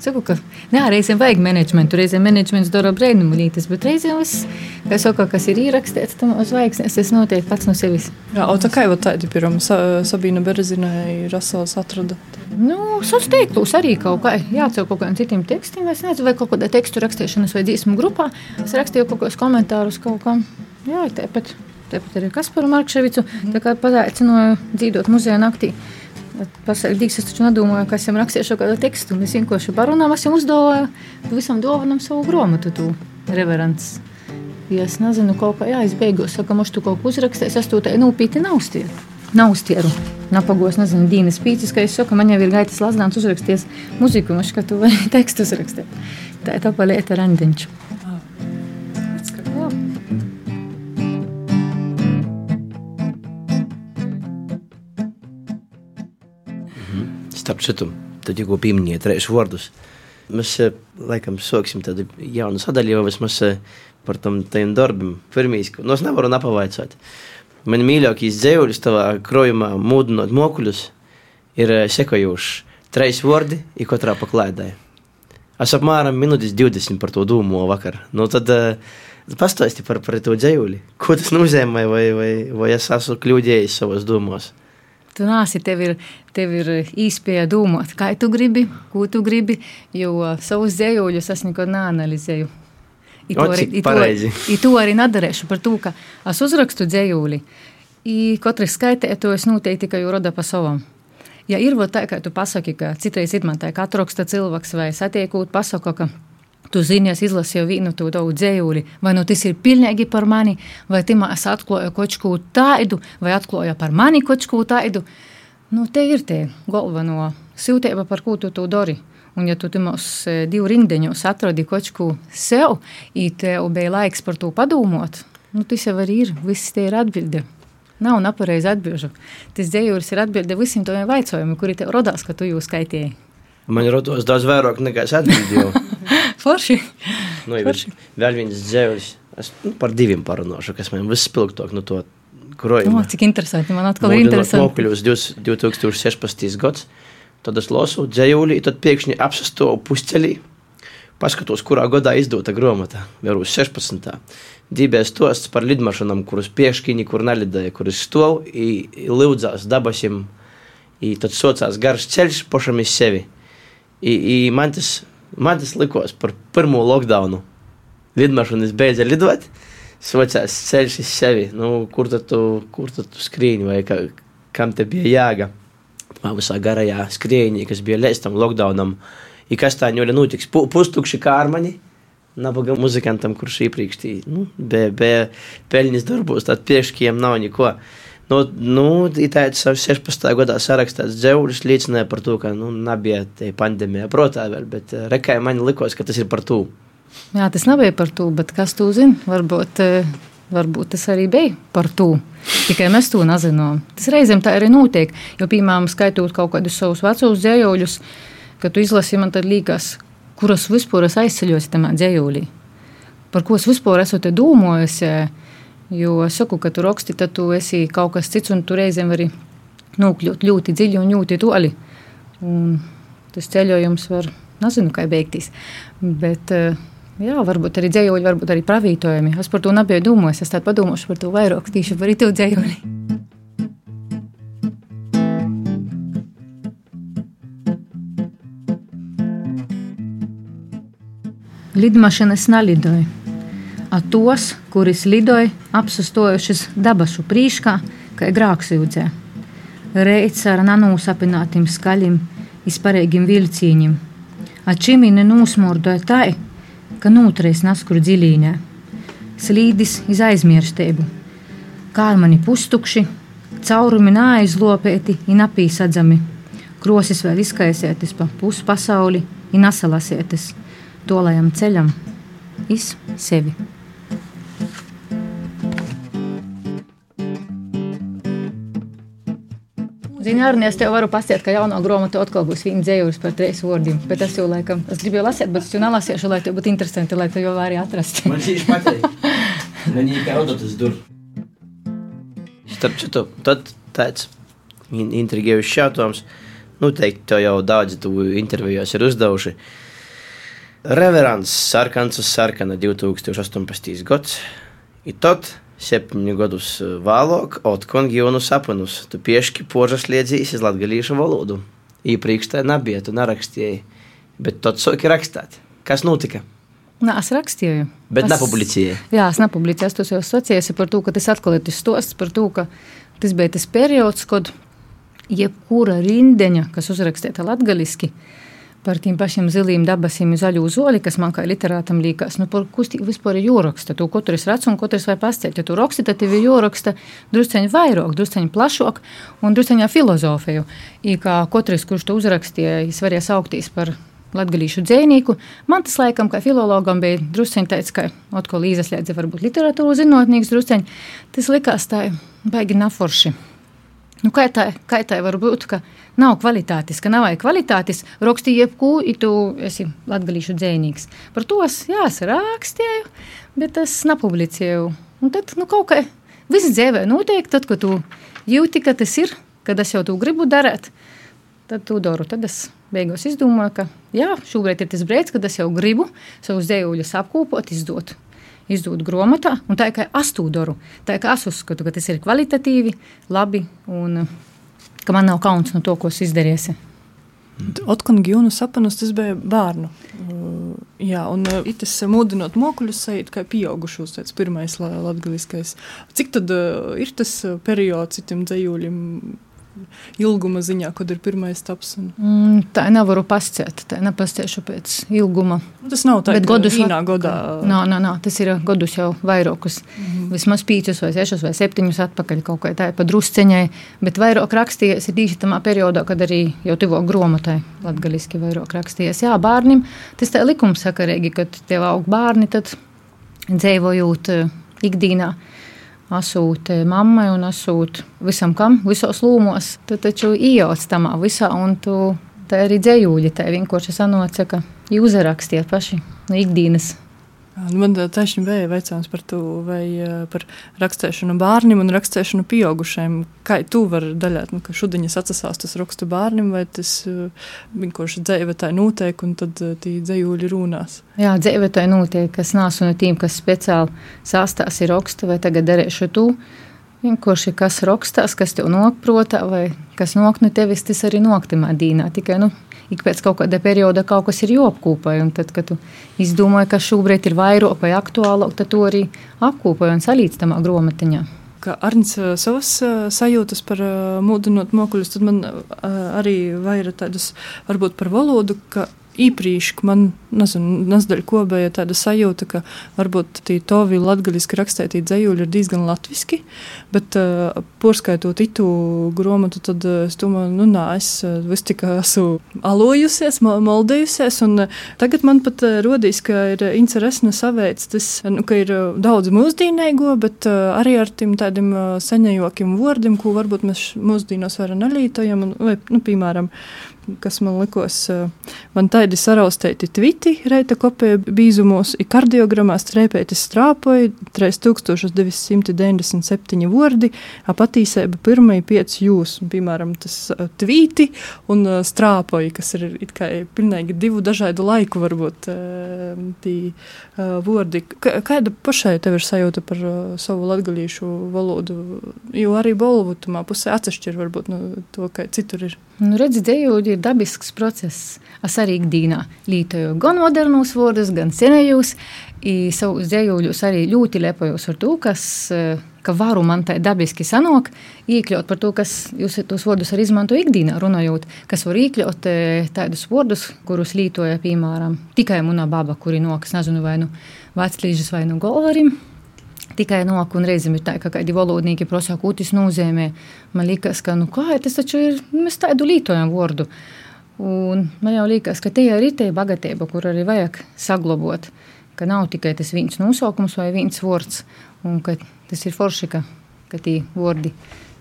Saku, ka jā, reizēm vajag menedžmentu, reizēm menedžments dara brīnumunītes, bet reizēm viss, kas, saka, kas ir ierakstīts, tam uz zvaigznes, tas notiek pats no sevis. Jā, o tā kā jau tādi, piemēram, Sabīna Berezinai Rasels atrada? Nu, sastīklus arī kaut kā, jāatceļ kaut kādiem citiem tekstiem, es nezinu, vai kaut kādā tekstu rakstīšanas vai dzīsmu grupā. Es rakstīju kaut kādus komentārus kaut kam. Jā, tāpat, tāpat arī Kasparu Markševicu, tā kā pazaicināju dzīvot muzejā naktī. Pasakīgs, es taču nedomāju, ka esam rakstījuši kādu tekstu. Mēs vienkārši parunājām, esam uzdevuši visam dāvanam savu grāmatu, tu reverants. Ja es nezinu, kaut kā, jā, es beigās saku, ka tu kaut ko uzrakstīsi, es to tā nopietni nav uztieru. Nav uztieru. Napagos, nezinu, Dīnas Pīcis, ka es saku, man jau ir gaitas Lazdāns uzraksties muziku, maš, ka tu vari tekstu uzrakstīt. Tā ir tā palieta randiņš. Starp citu, tad jau pieminēja trīs vārdus. Mēs eh, laikam sāksim tādu jaunu sadaļu, jau vismaz eh, par tam darbam. Pirmīs, nu, es nevaru nepavaicāt. Man mīļākais dzēvuļus tavā krojumā mūdinot mokuļus ir eh, sekojošs. Trīs vārdi ir katrā paklēdē. Es apmēram minūtes 20 par to domāju vakar. Nu, tad uh, pastāsti par, par to dzēvuļi. Ko tas nozīmē, vai, vai, vai es esmu kļūdījis savos domās? Tu nāsi, tev ir, tev ir īspēja domāt, kā tu gribi, ko tu gribi, jo savus dzējoļus es nekad neanalizēju. I to, arī, i, to, i to arī nedarīšu par to, ka es uzrakstu dzējūli. Katrs skaitētājs noteikti tikai roda pa savam. Ja ir tā, ka tu pasaki, ka citreiz ir man tā, ka atraksta cilvēks vai satiekot, pasaka, ka Tu zini, es izlasīju vienu to tavu dzējuli, vai nu tas ir pilnīgi par mani, vai timā es atklāju kaut ko tādu, vai atklāju par mani kaut ko tādu. Nu, te ir tie galveno siltība, par ko tu to dari. Un, ja tu timos e, divu rindiņos atradi kaut ko sev, un tev bija laiks par to padomāt, nu, tas jau arī ir. Viss tie ir atbildi. Nav nepareizi atbildžu. Tas dzējums ir atbilde visiem tiem jautājumiem, kuri tev radās, ka tu jūs skaitīji. Man rotos daudz vairāk nekā es atbildēju. Forši. Nu, ir vēl viens dzēvis. Es nu, par diviem parunāšu, kas man vispilgtāk no to krojuma. O, cik interesanti. Man atkal ir interesanti. Nokļūs 2016. gads. Tad es lasu dzējūlī, tad pēkšņi apsastoju pusceļī. Paskatos, kurā gadā izdota grāmata, jau uz 16. Dībēs stosts par lidmašīnām, kuras piešķīni, kur nelidēja, kuras stāv, lūdzās dabasim, i tad sociās garš ceļš pašam iz sevi. I, i man, tas, man tas likos par pirmo lockdownu. Lidmašīnas beidza lidot, sociās ceļš iz sevi. Nu, kur tad tu, kur tad tu skrīni vai ka, kam te bija jāga? visā garajā skrējienī, kas bija lēstam lockdownam. I kas tā ņūļa notiks? Pustukši kārmaņi. Nabaga muzikantam, kurš iepriekš nu, bija, bija peļņas darbos, tad piešķiem nav neko. Nu, nu, tāds 16. gadā sarakstīts dzēvulis liecināja par to, ka nu, nebija pandēmija, protams, bet eh, rekai man likās, ka tas ir par to. Jā, tas nebija par to, bet kas to zina? Varbūt eh, Varbūt tas arī bija par to. Tikai mēs to nezinām. Tas reizēm tā arī notiek. Jo, piemēram, skaitot kaut kādus savus vecos dzējoļus, kad tu izlasi, man tad liekas, kuras vispār es aizceļos tajā dzējolī. Par ko es vispār esmu domājis. Jo es saku, ka tu raksti, tad tu esi kaut kas cits, un tu reizēm vari nokļūt ļoti dziļi un ļoti toļi. Un tas ceļojums var, nezinu, kā beigties. Bet, uh, Jā, varbūt arī dzējoļi, varbūt arī pravītojumi. Es par to nebiju domājis. Es tādu padomāšu par to vairāk, tīši par itu dzējoļi. Lidmašīnas nelidoja. A tos, kuris lidoja, apsastojušies dabasu prīškā, kā grāksūdzē. Reits ar nanūsapinātiem skaļiem, izparīgiem vilcīņiem. A čimini nūsmurdoja tai, ka nūtreiz naskur dziļīnē, slīdis iz aizmirstību, kārmani pustukši, caurumi nāizlopēti un apīsadzami, krosis vēl izkaisētis pa pusi pasauli un asalasētis, tolajam ceļam. Iz sevi. Zini, arī es tev varu pastāstīt, ka jaunā grāmatā atkal būs viena dzējuris par trīs vārdiem. Bet es jau laikam, es gribēju lasīt, bet es jau nelasīšu, lai tev būtu interesanti, lai tu jau vari atrast. Man šī ir patīk. Man ir kā auto tas dur. Starp citu, tad tāds intrigējušs jautājums. Noteikti tev jau daudz tu intervijos ir uzdevuši. Reverants sarkans uz sarkana 2018. gads. Ir tad septiņu gadus eh, vēlāk, Otkon Gionu sapnus, tu piešķi požas liedzīs iz latgalīšu valodu. Īpriekš tā nebija, tu nerakstīji, bet tad soki rakstāt. Kas notika? Nē, es rakstīju. Bet nepublicēju. Jā, es nepublicēju. Es jau sacīju par to, ka tas atkal ir tas stosts par to, ka tas bija tas periods, kad jebkura rindeņa, kas uzrakstīta latgaliski, par tiem pašiem ziliem dabasiem, zaļu zoli, kas man kā literātam liekas, nu, par kustību vispār ir jāraksta. Tu katrs redz un katrs vai pastāstīt. Ja tu raksti, tad tev ir jāraksta drusceņi vairāk, drusceņi plašāk un drusceņā filozofiju. I kā katrs, kurš to uzrakstīja, es varēju sauktīs par latgadījušu dzēnieku. Man tas laikam, kā filologam, bija drusceņi tāds, ka atkal liedze varbūt literatūra zinātnīgs drusceņi. Tas likās tā baigi naforši. Nu, kā, tā, kā tā var būt, ka nav kvalitātes, ka nav kvalitātes, rakstīju jebko, ja tu esi latgalīšu dzēnīgs. Par to es, jā, es rakstīju, bet es nepublicēju. Un tad, nu, kaut kā viss dzīvē notiek, tad, kad tu jūti, ka tas ir, kad es jau to gribu darīt, tad tu daru. Tad es beigās izdomāju, ka jā, šobrīd ir tas brīdis, kad es jau gribu savus dzējuļus apkopot, izdot izdod grāmatā, un tā ir kā astūdoru. Tā ir kā es uzskatu, ka tas ir kvalitatīvi, labi, un ka man nav kauns no to, ko es izdarīju. Otkon Gjunu sapnis, tas bija bērnu. Uh, jā, un uh, tas mudinot mokuļus sajūt kā pieaugušos, tāds pirmais latgaliskais. Cik tad uh, ir tas periods citam dzējuļiem ilguma ziņā, kad ir pirmais taps? Un... Mm, tā nevaru pasciet, tā nepasciešu pēc ilguma. Nu, tas nav tā, bet godus vienā godā. Nā, nā, nā, tas ir godus jau vairākus, mm vismaz pīcis vai sešus vai septiņus atpakaļ kaut kā tā pa drusceņai, bet vairāk rakstījies ir tieši tamā periodā, kad arī jau tuvo gromatai latgaliski vairāk rakstījies. Jā, bērnim tas tā likumsakarīgi, kad tev aug bērni, tad dzīvojot uh, ikdīnā asūt mammai un asūt visam kam, visos lūmos, tad taču iejauc tamā visā un tu tā arī dzējūļi. Tā vienkārši sanoca, ka jūs uzrakstiet paši no ikdienas man taisni bija jautājums par to, vai par rakstēšanu bērniem un rakstēšanu pieaugušiem. Kā tu vari daļāt, nu, ka šudiņas atsasās tas rakstu bērnam, vai tas vienkārši dzīve tā notiek, un tad tī dzējūļi runās? Jā, dzīve tā notiek, kas nāsu no tīm, kas speciāli sāstās ir raksta, vai tagad darēšu tu. Vienkārši kas rakstās, kas tev nokprotā, vai kas nok no tevis, tas arī noktimā dīnā. Tikai, nu, ik pēc kaut kāda perioda kaut kas ir jāapkopē. Tad, kad tu izdomāji, ka šobrīd ir vairāk vai aktuālāk, tad to arī apkopē un salīdz tamā grāmatiņā. Kā Arnēs savas sajūtas par mūdinot mokuļus, tad man arī vairāk tādas varbūt par valodu, ka īprīši man, nezinu, nazdaļ kobeja tāda sajūta, ka varbūt tī tovi latgaļiski rakstētī dzējūļi ir diezgan latviski, bet uh, porskaitot itu gromatu, tad uh, es domāju, nu nā, es uh, vis tik esmu alojusies, moldējusies, un uh, tagad man pat uh, rodīs, ka ir interesna saveic, tas, nu, ka ir uh, daudz mūsdīnēgo, bet uh, arī ar tiem tādiem uh, seņajokiem vārdiem, ko varbūt mēs mūsdīnos varam nalītojam, un, vai, nu, piemēram, kas man likos, man tādi saraustēti tviti, reita kopēja bīzumos, ir kardiogramā strēpēti strāpoja, 3997 vordi, apatīsēba pirmai pieci jūs, piemēram, tas tvīti un strāpoja, kas ir it kā pilnīgi divu dažādu laiku varbūt tī vordi. Kāda pašai tev ir sajūta par savu latgalīšu valodu, jo arī Bolvutumā pusē atsešķir varbūt no to, kā citur ir. Nu, redzi, dzējoļi ir dabisks process. Es arī ikdienā lietoju gan modernus vārdus, gan senējos. Savus dzējoļus arī ļoti lepojos ar to, kas, ka varu man tā dabiski sanāk, iekļaut par to, kas jūs tos vārdus arī izmanto ikdienā runājot, kas var iekļaut e, tādus vārdus, kurus lietoja, piemēram, tikai muna baba, kuri nokas, nezinu, vai nu veclīžas vai nu golvarim tikai nok un reizēm ir tā, ka kādi valodnieki prasa, ko tas nozīmē. Man liekas, ka nu, kā, tas taču ir, mēs tādu lītojam vārdu. Un man jau liekas, ka te ir tā bagātība, kur arī vajag saglabāt. Ka nav tikai tas viens nosaukums vai viens vārds, un ka tas ir forši, ka, ka tie vārdi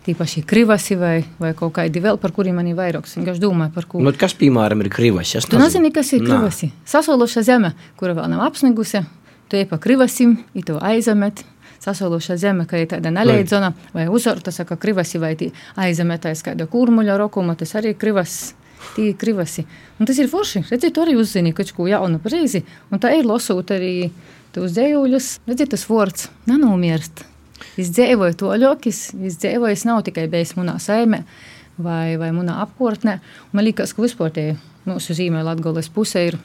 tīpaši krivasi vai, vai kaut kādi vēl, par kuriem man ir vairāk. Es domāju, par ko. Nu, kas, piemēram, ir krivasi? Tu nezini, kas ir krivasi. Sasološa zeme, kura vēl nav apsnigusi, tu ej pa krivasim, i to aizamet, sasoluša zeme, ka ir tāda neleidzona vai uzorta, saka, krivasi vai aizemetais kāda kurmuļa rokuma, tas arī krivas. Tī krivasi. Un tas ir forši. Redziet, tu arī uzzini kaut ko jaunu reizi. Un tā ir lasot arī tos dzējuļus. Redziet, tas vārds nenomirst. Es dzīvoju to ļokis, es dzīvoju, es nav tikai bijis manā saimē vai, vai manā apkārtnē. Man liekas, ka vispār tie mūsu zīmē Latgoles pusē ir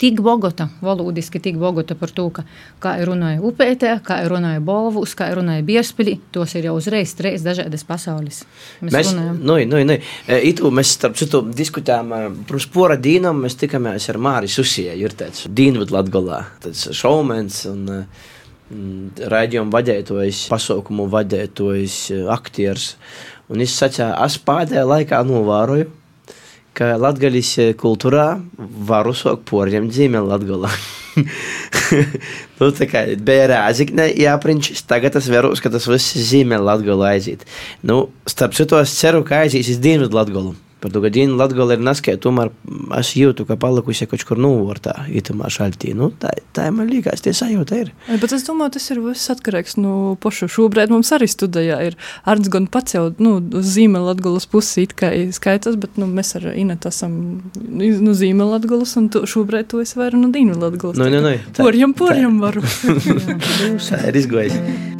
tik bogota, valodiski tik bogota par to, ka, kā ir runāja upētē, kā ir runāja Bolvus, kā ir runāja Bierspili, tos ir jau uzreiz trīs dažādas pasaules. Mēs, mēs runājam. Nu, nu, nu. Itu mēs starp citu diskutējām par spora dīnam, mēs tikāmies ar Māri Susija, ir tāds Dīnvad Latgolā, tāds šaumens un mm, raidījumu vadētojs, pasaukumu vadētojs, aktieris. Un es sacīju, es pēdējā laikā novēroju, ka latgaļas kultūrā var uzsākt poriem dzīmēm latgalā. nu, tā kā bija rāzikne, jāprinčis, tagad es veros, ka tas viss zīmē latgalā aiziet. Nu, starp citu, es ceru, ka aizies uz dienvidu latgalu. Par to, ka Dīna Latgola ir naskē, tomēr es jūtu, ka palikusi kaut kur novārtā, itamā šaltī. Nu, tā, tā man liekas, tie sajūta ir. Bet es domāju, tas ir viss atkarīgs no nu, pašu. Šobrīd mums arī studijā ir Arns gan pats jau, nu, zīme Latgolas pusi it kā skaitās, bet, nu, mēs ar Inetu esam, nu, zīme Latgolas, un tu, šobrīd to es varu no Dīna Latgolas. Nu, nu, nu. Porjam, porjam varu. tā ir izgojis.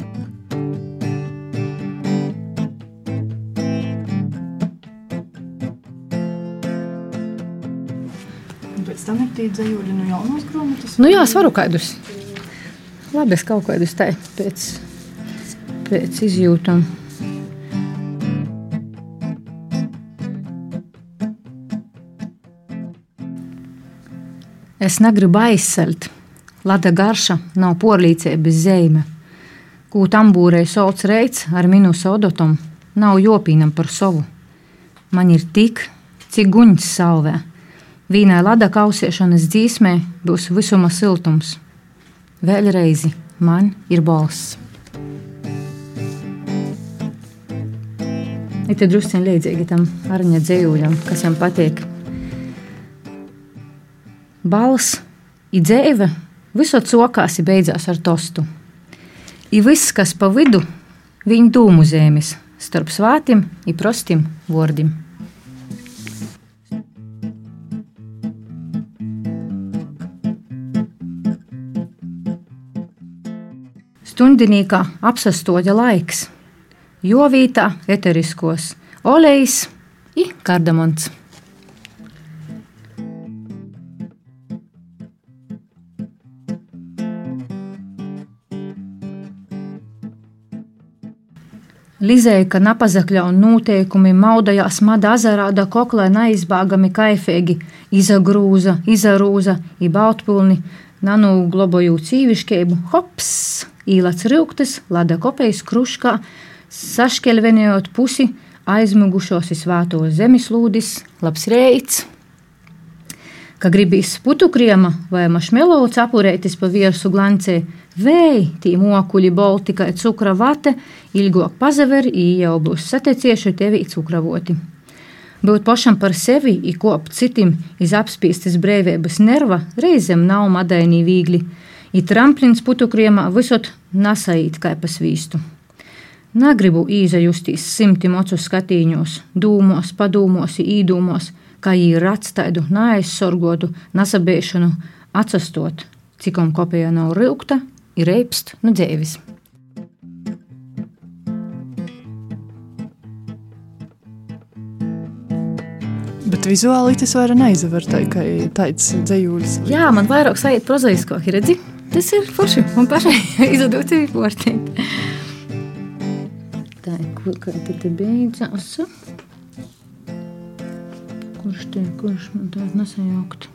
Tie dzējoļi no jaunos grāmatas? Nu jā, es varu kādus. Labi, es kaut kādus tā pēc, pēc izjūtām. Es negribu aizsalt. Lada garša nav porlīcības zīme. Ko tambūrei sauc reids ar minusu odotam, nav jopīnam par savu. Man ir tik, cik guņas salvē Vīnai lada kausiešanas dzīsmē būs visuma siltums. Vēlreiz man ir balss. Ir te druskuļi līdzīgi tam arņa dzīvojam, kas viņam patīk. balss, i dzēve, visot sokās i beidzās ar tostu. I viss, kas pa vidu, viņa dūmu zēmis, starp svātim i prostim vordim. Stundinīkā apsastoja laiks, jovītā eteriskos, olejs i kardamons. Lizēja, ka napazakļa un noteikumi maudajās mada azarā da koklē neizbāgami kaifīgi, izagrūza, izarūza, i bautpilni, nanu globoju cīviškēbu, hops, īlats rūktas, lada kopejas kruškā, sašķelvenējot pusi, aizmugušos svātos zemeslūdis, labs reits. Ka gribīs putukriema vai mašmelovu apurēties pa viersu glancē, Vēji, tī mokuļi bolti, kā cukra vate, ilgāk pazaver, jau būs satecieši tevi cukravoti. Būt pašam par sevi, ikop citim, iz apspīstas brīvības nerva, reizēm nav madainī viegli. I tramplins putukriemā visot nasaīt kā pa svīstu. Negribu īzajustīs simti mocu skatīņos, dūmos, padūmos, īdūmos, kā ir atstāju neaizsorgotu, nasabēšanu, atsastot, cikom kopijā nav rūkta, ir reipst no dzēvis. Bet vizuāli tas vairs neizver tā, kā tāds dzējūlis. Jā, man vairāk sajūt prozaisko, redzi? Tas ir forši un pašai izdot īportīt. Tā ir, kur kā te beidzās? Kurš te, kurš man tādu nesajaukt?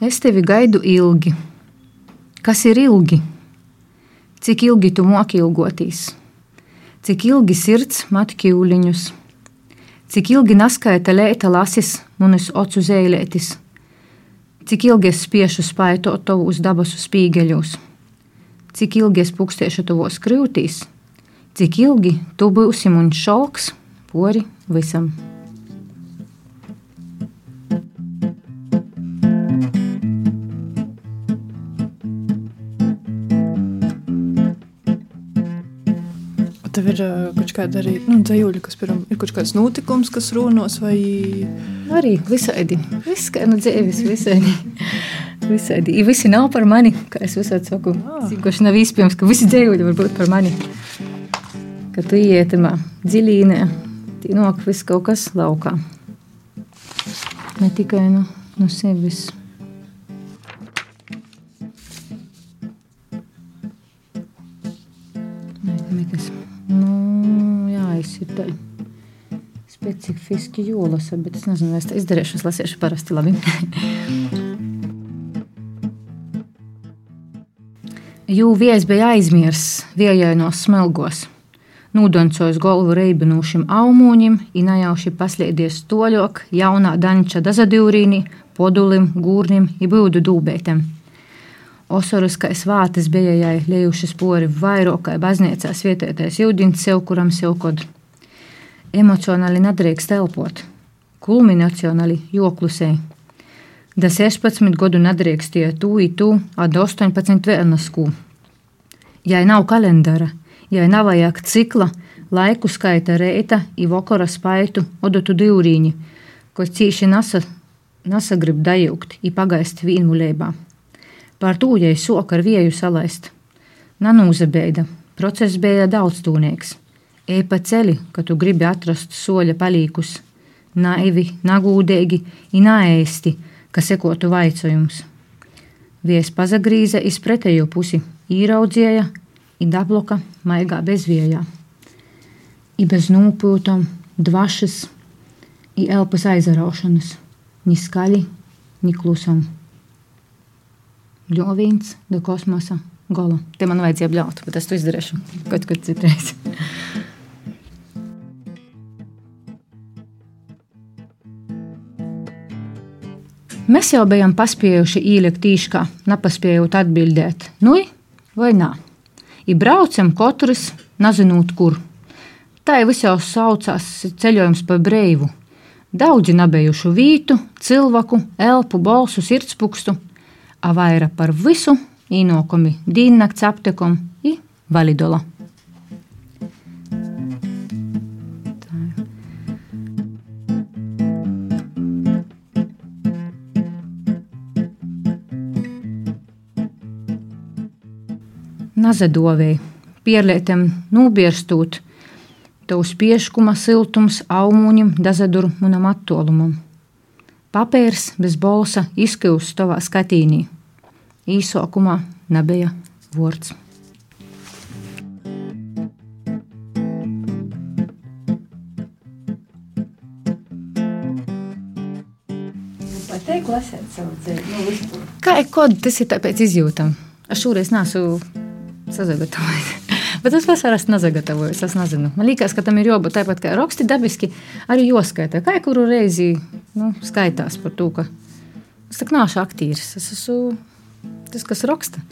Es tevi gaidu ilgi. Kas ir ilgi? Cik ilgi tu moki ilgoties? Cik ilgi sirds mat kīliņus? Cik ilgi naskaita lēta lasis manis ocu zēlētis? Cik ilgi es spiešu spaitu tavus dabasu spīgeļus? Cik ilgi es pukstiešu tavos krūtīs? Cik ilgi tu būsi un šalks pori visam? Ir uh, kaut kāda arī nu, dzējuļa, kas piram, ir kaut kāds notikums, kas runos vai... Arī visādi. Viss, kā no dzēvis, visādi. visādi. I visi nav par mani, kā es visādi saku. Ah. Cikoši nav izpējams, ka visi dzējuļi var būt par mani. Ka tu ietimā dziļīnē, tī nok viss kaut kas laukā. Ne tikai no, no sevis. Specifiski jūlasa, bet es nezinu, vai es to izdarīšu. Es lasīšu parasti labi. Jū vies bija aizmirsts viejainos smelgos. Nūdoncojis galvu reibinūšim aumūņim, inajauši paslēdies toļok, jaunā danča dazadīrīni, podulim, gūrnim, ibūdu dūbētem. Osaras kā svātas bija jai lejušas pori vairokai baznīcās vietētais jūdins sev, kuram sev kod emocionāli nedrīkst elpot, kulminacionāli joklusē. Da 16 gadu nedrīkst iet tu, tu, ad 18 vēlnasku. Ja nav kalendara, ja nav vajag cikla, laiku skaita reita, i vakara spaitu, odotu divrīņi, ko cīši nasa, nesagrib dajūgt, i pagaist vīnmulībā. Par to, ja sok ar vieju salaist. Nanūzabeida, process bija daudzstūnieks. Ej pa ceļu, ka tu gribi atrast soļa palīkus, naivi, nagūdīgi, inaēsti, ka sekotu vaicojums. Vies pazagrīza iz pretējo pusi, īraudzēja, i dabloka maigā bezviejā. I bez nūpūtam, dvašas, i elpas aizaraušanas, ni skaļi, ni klusam. Ļovīns da kosmosa gola. Te man vajadzēja bļaut, bet es to izdarīšu kaut kad citreiz. Mēs jau bijām paspējuši ielikt īškā, nepaspējot atbildēt, nu vai nē. I braucam katrs, nezinot, kur. Tā jau jau saucās ceļojums pa breivu. daudzi nabejušu vītu, cilvēku, elpu, balsu, sirdspukstu, a vaira par visu īnokumi dīnnakts aptekom i validola. Nazadovēji, pierlietam nūbierstūt, tavs pieškuma siltums aumuņam dazadur manam attolumam. Papērs bez bolsa izkļūst tavā skatīnī. Īsākumā nebija vārds. Kā ir kod, tas ir tāpēc izjūtam. Es šoreiz neesmu sazagatavojis. Bet es vasarā esmu nesagatavojis. Es nezinu. Man liekas, ka tam ir jābūt tāpat kā raksti dabiski. Arī jāskaita. Kā kuru reizi nu, skaitās par to, ka es tā nāšu aktīrs. Es esmu tas, kas raksta.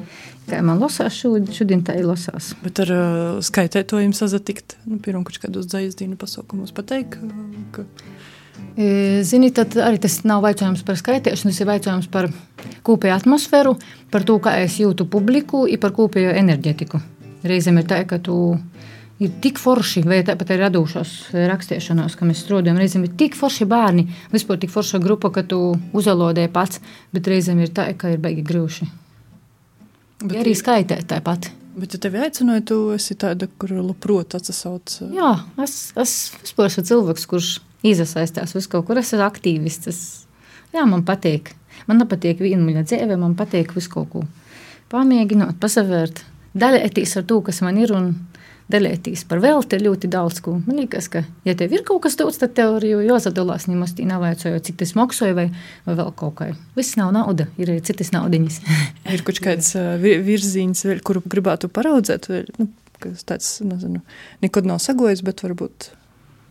Kā man lasās šodien, šodien tā ir lasās. Bet ar uh, skaitētojumu sazatikt, nu, pirmā kaut kādos dzīsdīnu pasaukumos pateikt, ka Zini, tad arī tas nav jautājums par skaitēšanu, tas ir jautājums par kopēju atmosfēru, par to, kā es jūtu publiku, un par kopējo enerģetiku. Reizēm ir tā, ka tu ir tik forši, vai tāpat arī radošos rakstīšanās, ka mēs strādājam. Reizēm ir tik forši bērni, vispār tik forša grupa, ka tu uzalodē pats, bet reizēm ir tā, ka ir beigi grūši. Bet Ja arī skaitēt tāpat. Bet, ja tevi aicināja, tu esi tāda, kur labprot atsauc. Jā, es, es vispār esmu cilvēks, kurš iesaistās uz kaut kur. Es esmu aktīvists. Es, jā, man patīk. Man nepatīk viena muļa dzīve, man patīk visu kaut ko pamēģināt, pasavērt, dalīties ar to, kas man ir. Un, Dalīties par velti ir ļoti daudz. Ko. Man liekas, ka, ja tev ir kaut kas tāds, tad tev arī jāsadalās. Nemaz tī nav vajadzēja, cik tas maksāja, vai, vai vēl kaut kā. Viss nav nauda, ir arī citas naudiņas. Ir kaut kāds vi- virziens, kuru gribētu paraudzēt, vēl, nu, kas tāds, nezinu, nekad nav sagojis, bet varbūt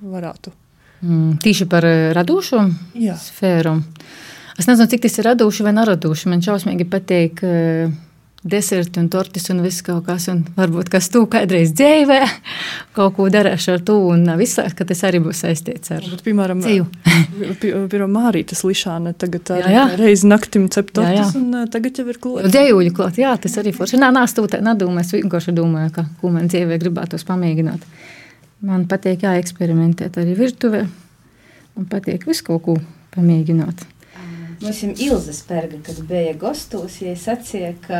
varētu. Mm, tīši par eh, radošo Jā. sfēru. Es nezinu, cik tas ir radoši vai neradoši. Man šausmīgi patīk uh, deserti un tortis un viss kaut kas. Un varbūt kas tu kādreiz dzīvē, kaut ko darīšu ar to un visāk, ka tas arī būs saistīts ar Bet, piemēram. Pirmā Mārītas Lišāna tagad Jā, jā. reizi naktim cep Jā, jā. tortis, un uh, tagad jau ir klāt. Dzējuļu klāt. Jā, tas arī forši. Nā, nāc, tu tā nedomā. Es vienkārši domāju, ka, ko man dzīvē gribētos pamēģināt. Man patīk jāeksperimentēt arī virtuvē. Man patīk visu kaut ko pamēģināt. Mums ir Ilza Spērga, kad bija gastos, ja sacīja, ka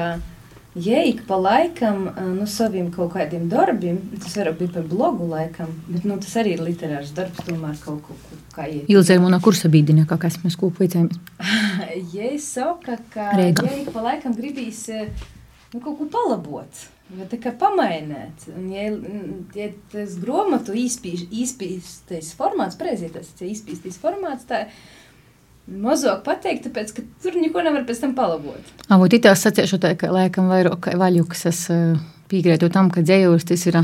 ja ik pa laikam, nu, saviem kaut kādiem darbiem, tas varbūt bija par blogu laikam, bet, nu, tas arī ir literārs darbs, tomēr kaut ko, kā iet. Ilzē ir mana kursa bīdiņa, kā mēs kopā vicējamies. Ja es saku, ka Reigā. ja ik pa laikam gribīs nu, kaut ko palabot, vai tā kā pamainīt, un ja, ja tas īspīš, īspīstais formāts, preizie tas ir īspīstais formāts, tā mazāk pateikt, tāpēc, ka tur neko nevar pēc tam palabot. Avot itās saciešu tā, ka laikam vairāk kā vaļuks es piekrītu tam, ka dzējos tas ir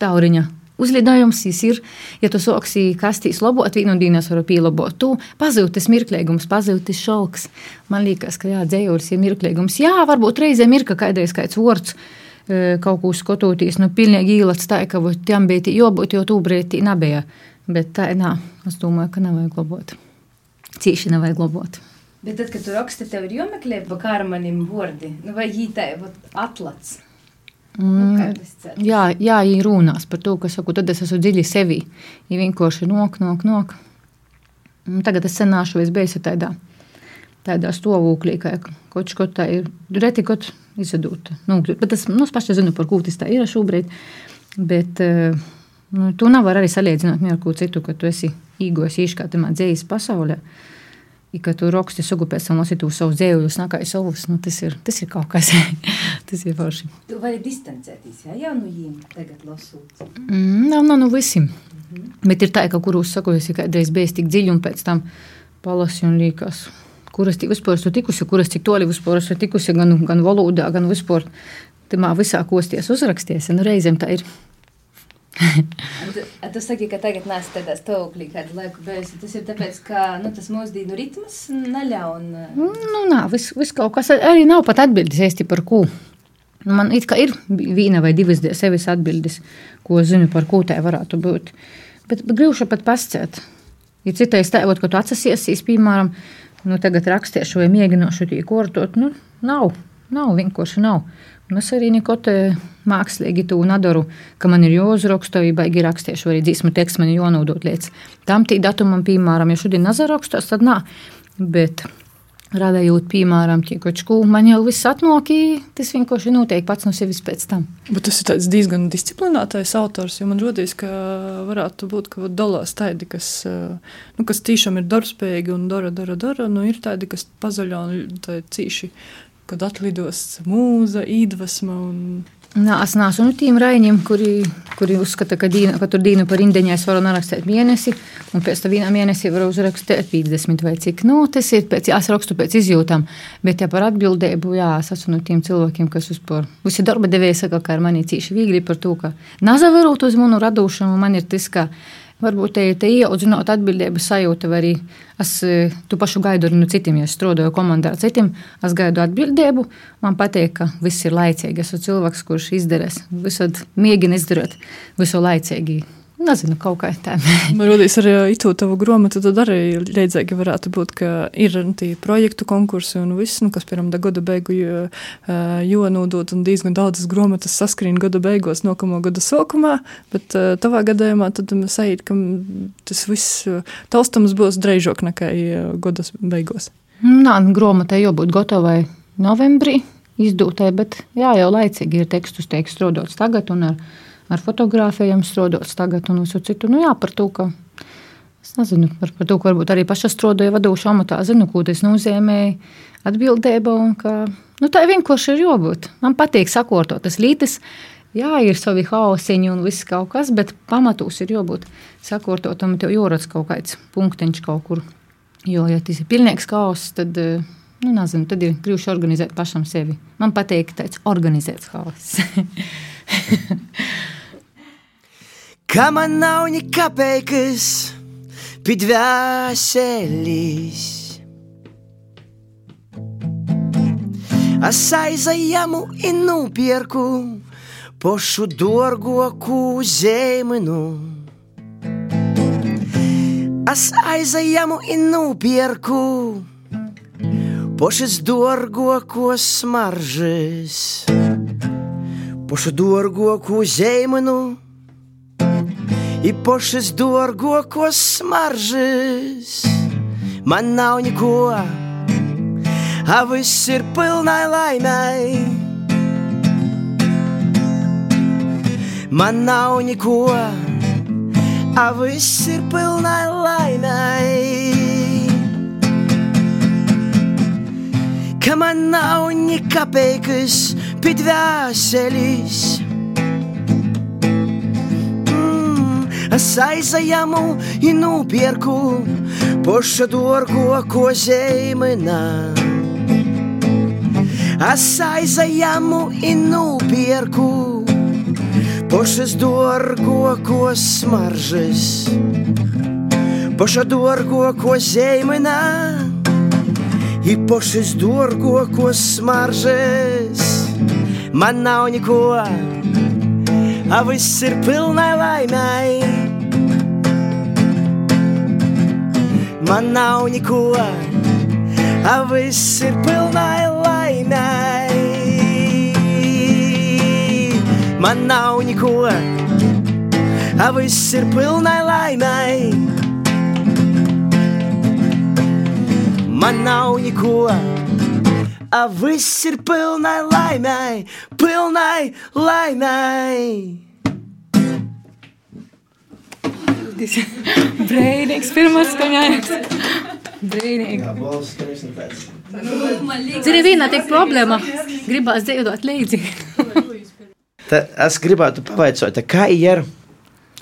tauriņa. Uzlidojums ir, ja tu soksi kastīs labot, vienu dienu es varu pielabot. Tu pazūtis mirklīgums, pazūtis šalks. Man liekas, ka jā, dzējos ir mirklīgums. Jā, varbūt reizēm ir, ka kādreiz kāds vārds eh, kaut ko skatoties, nu pilnīgi īlats tā, ka tam bija jābūt, jo brētī nebija. Bet tā, nā, es domāju, ka nevajag labot. Cīši nevajag labot. Bet tad, kad tu raksti, tev ir jāmeklē pa kārmanim vārdi, nu, vai jī tā ir atlats. Nu, cer? Jā, jā ja runās par to, ka saku, tad es esmu dziļi sevi. Ja vienkārši nok, nok, nok. Un Tagad es senāšu, es biju tādā, tādā stāvoklī, ka kaut kas tā ir reti, kaut izsadūt. Nu, bet es, nu, es paši zinu, par ko tas tā ir šobrīd. Bet eh, nu, tu nevari arī salīdzināt ar ko citu, ka tu esi īgojis īškā tamā dzējas pasaulē. I, ka tu raksti sugu pēc tam lasīt savus dzējuļus, nākā ir savus, nu, tas, ir, tas ir kaut kas, tas ir forši. Tu vari distancēties, jā, jau nu jīm tagad lasūt. Mm, nav, nav no visiem. Mm -hmm. Bet ir tā, ka kuros saku, es kādreiz biju tik dziļi un pēc tam palasīju un liekas, kuras tik vispār esmu tikusi, kuras cik toli vispār esmu tikusi, gan, gan valodā, gan vispār. Tamā visā kosties uzraksties, un reizēm tā ir. Tu, saki, ka tagad nāc tādā stāvoklī kādu laiku bijusi. Tas ir tāpēc, ka nu, tas mūsdienu ritms neļauj. Nu, nā, vis, vis kaut kas arī nav pat atbildes īsti par ko. Nu, Man it kā ir viena vai divas sevis atbildes, ko zinu, par ko tā varētu būt. Bet, bet grūti pat pasciet. Ir citais tēvot, ka tu atsasiesies, piemēram, nu, tagad rakstiešu vai mēģināšu tī kortot. Nu, nav, nav, vienkārši nav. Un es arī neko te mākslīgi to nedaru, ka man ir jāuzraksta, vai baigi rakstiešu, vai dzīsmu tekstu man jānodot līdz tam tī datumam, piemēram, ja šodien nezarakstos, tad nā. Bet Radējot, piemēram, ķīkočku, man jau viss atnokī, tas vienkārši notiek pats no sevis pēc tam. Bet tas ir diezgan disciplinētais autors, jo man rodīs, ka varētu būt, ka dalās tādi, kas, nu, kas tiešām ir darbspējīgi un dara, dara, dara, nu ir tādi, kas pazaļo un tādi cīši, kad atlidos mūza, īdvesma un Nā, es neesmu no tiem raņiem, kuri, kuri uzskata, ka, dīna, ka tur dīnu par indiņu es varu nerakstīt mēnesi, un pēc tam vienā mēnesī varu uzrakstīt 50 vai cik. Nu, tas ir pēc, jā, es rakstu pēc izjūtām, bet ja par atbildību, jā, es esmu no tiem cilvēkiem, kas uzpār. Visi darba devēji saka, ka ar mani cīši viegli par to, ka nazavarot uz manu radošumu, man ir tas, ka Varbūt te ir ieaudzinot atbildības sajūta, vai arī es e, tu pašu gaidu no citiem, ja es strādāju komandā ar citiem, es gaidu atbildību. Man patīk, ka viss ir laicīgi. Es esmu cilvēks, kurš izdarīs, visad mēģina izdarīt visu laicīgi. Nezinu, kaut kā tā. Man liekas, arī itu tavu grāmatu, tad arī līdzīgi varētu būt, ka ir nu, tie projektu konkursi un viss, nu, kas, piemēram, da gada beigu jonodot, un diezgan daudzas grāmatas saskrien gada beigās, nākamo gada sākumā, bet tavā gadījumā tad mēs sajūt, ka tas viss taustams būs dreizāk nekā gada beigās. Nā, grāmatai jābūt gatavai novembrī izdūtai, bet jā, jau laicīgi ir tekstus, teiks, strādāts tagad un ar ar fotografijām strādājot tagad un visu citu. Nu, jā, par to, ka es nezinu, par, par to, ka varbūt arī paša strādāja vadošā amatā, zinu, ko tas nozīmē atbildība un ka nu, tā vienkārši ir jābūt. Man patīk sakortot tas lītis. Jā, ir savi hausiņi un viss kaut kas, bet pamatos ir jābūt sakortotam, tev jūras kaut kāds punktiņš kaut kur. Jo, ja tas ir pilnīgs haoss, tad, nu, nezinu, tad ir grūti organizēt pašam sevi. Man patīk tāds organizēts haoss. Ka man nav nekapeikas pidvēselis. Es aizējamu un nopirku pošu dārgoku zeminu. Es aizējamu un nopirku pošas dārgokos smaržas, pošu dārgoku zeminu i pošas dārgokos smaržas. Man nav neko, a viss ir pilnai laimai. Man nav neko, a viss ir pilnai laimai. Ka man nav nekapeikas pie dvēseles. Es aizējamu un nopirku poša dārgo, ko zemenā. Es aizējamu un nopirku pošas dārgo, ko smaržas. Poša dārgo, ko zemenā. I pošas dārgo, ko smaržas. Man nav neko, a viss ir pilnai laimai. Man nav neko, a viss ir pilnai laimai. Man nav neko, a viss ir pilnai laimai. Man nav neko, a viss ir pilnai laimai, pilnai laimai. Brīnīgs, pirmais skaņājums. Brīnīgi. Zini, viena tik problēma. Gribās dzīvot līdzi. Ta, es gribētu pavaicāt, kā ir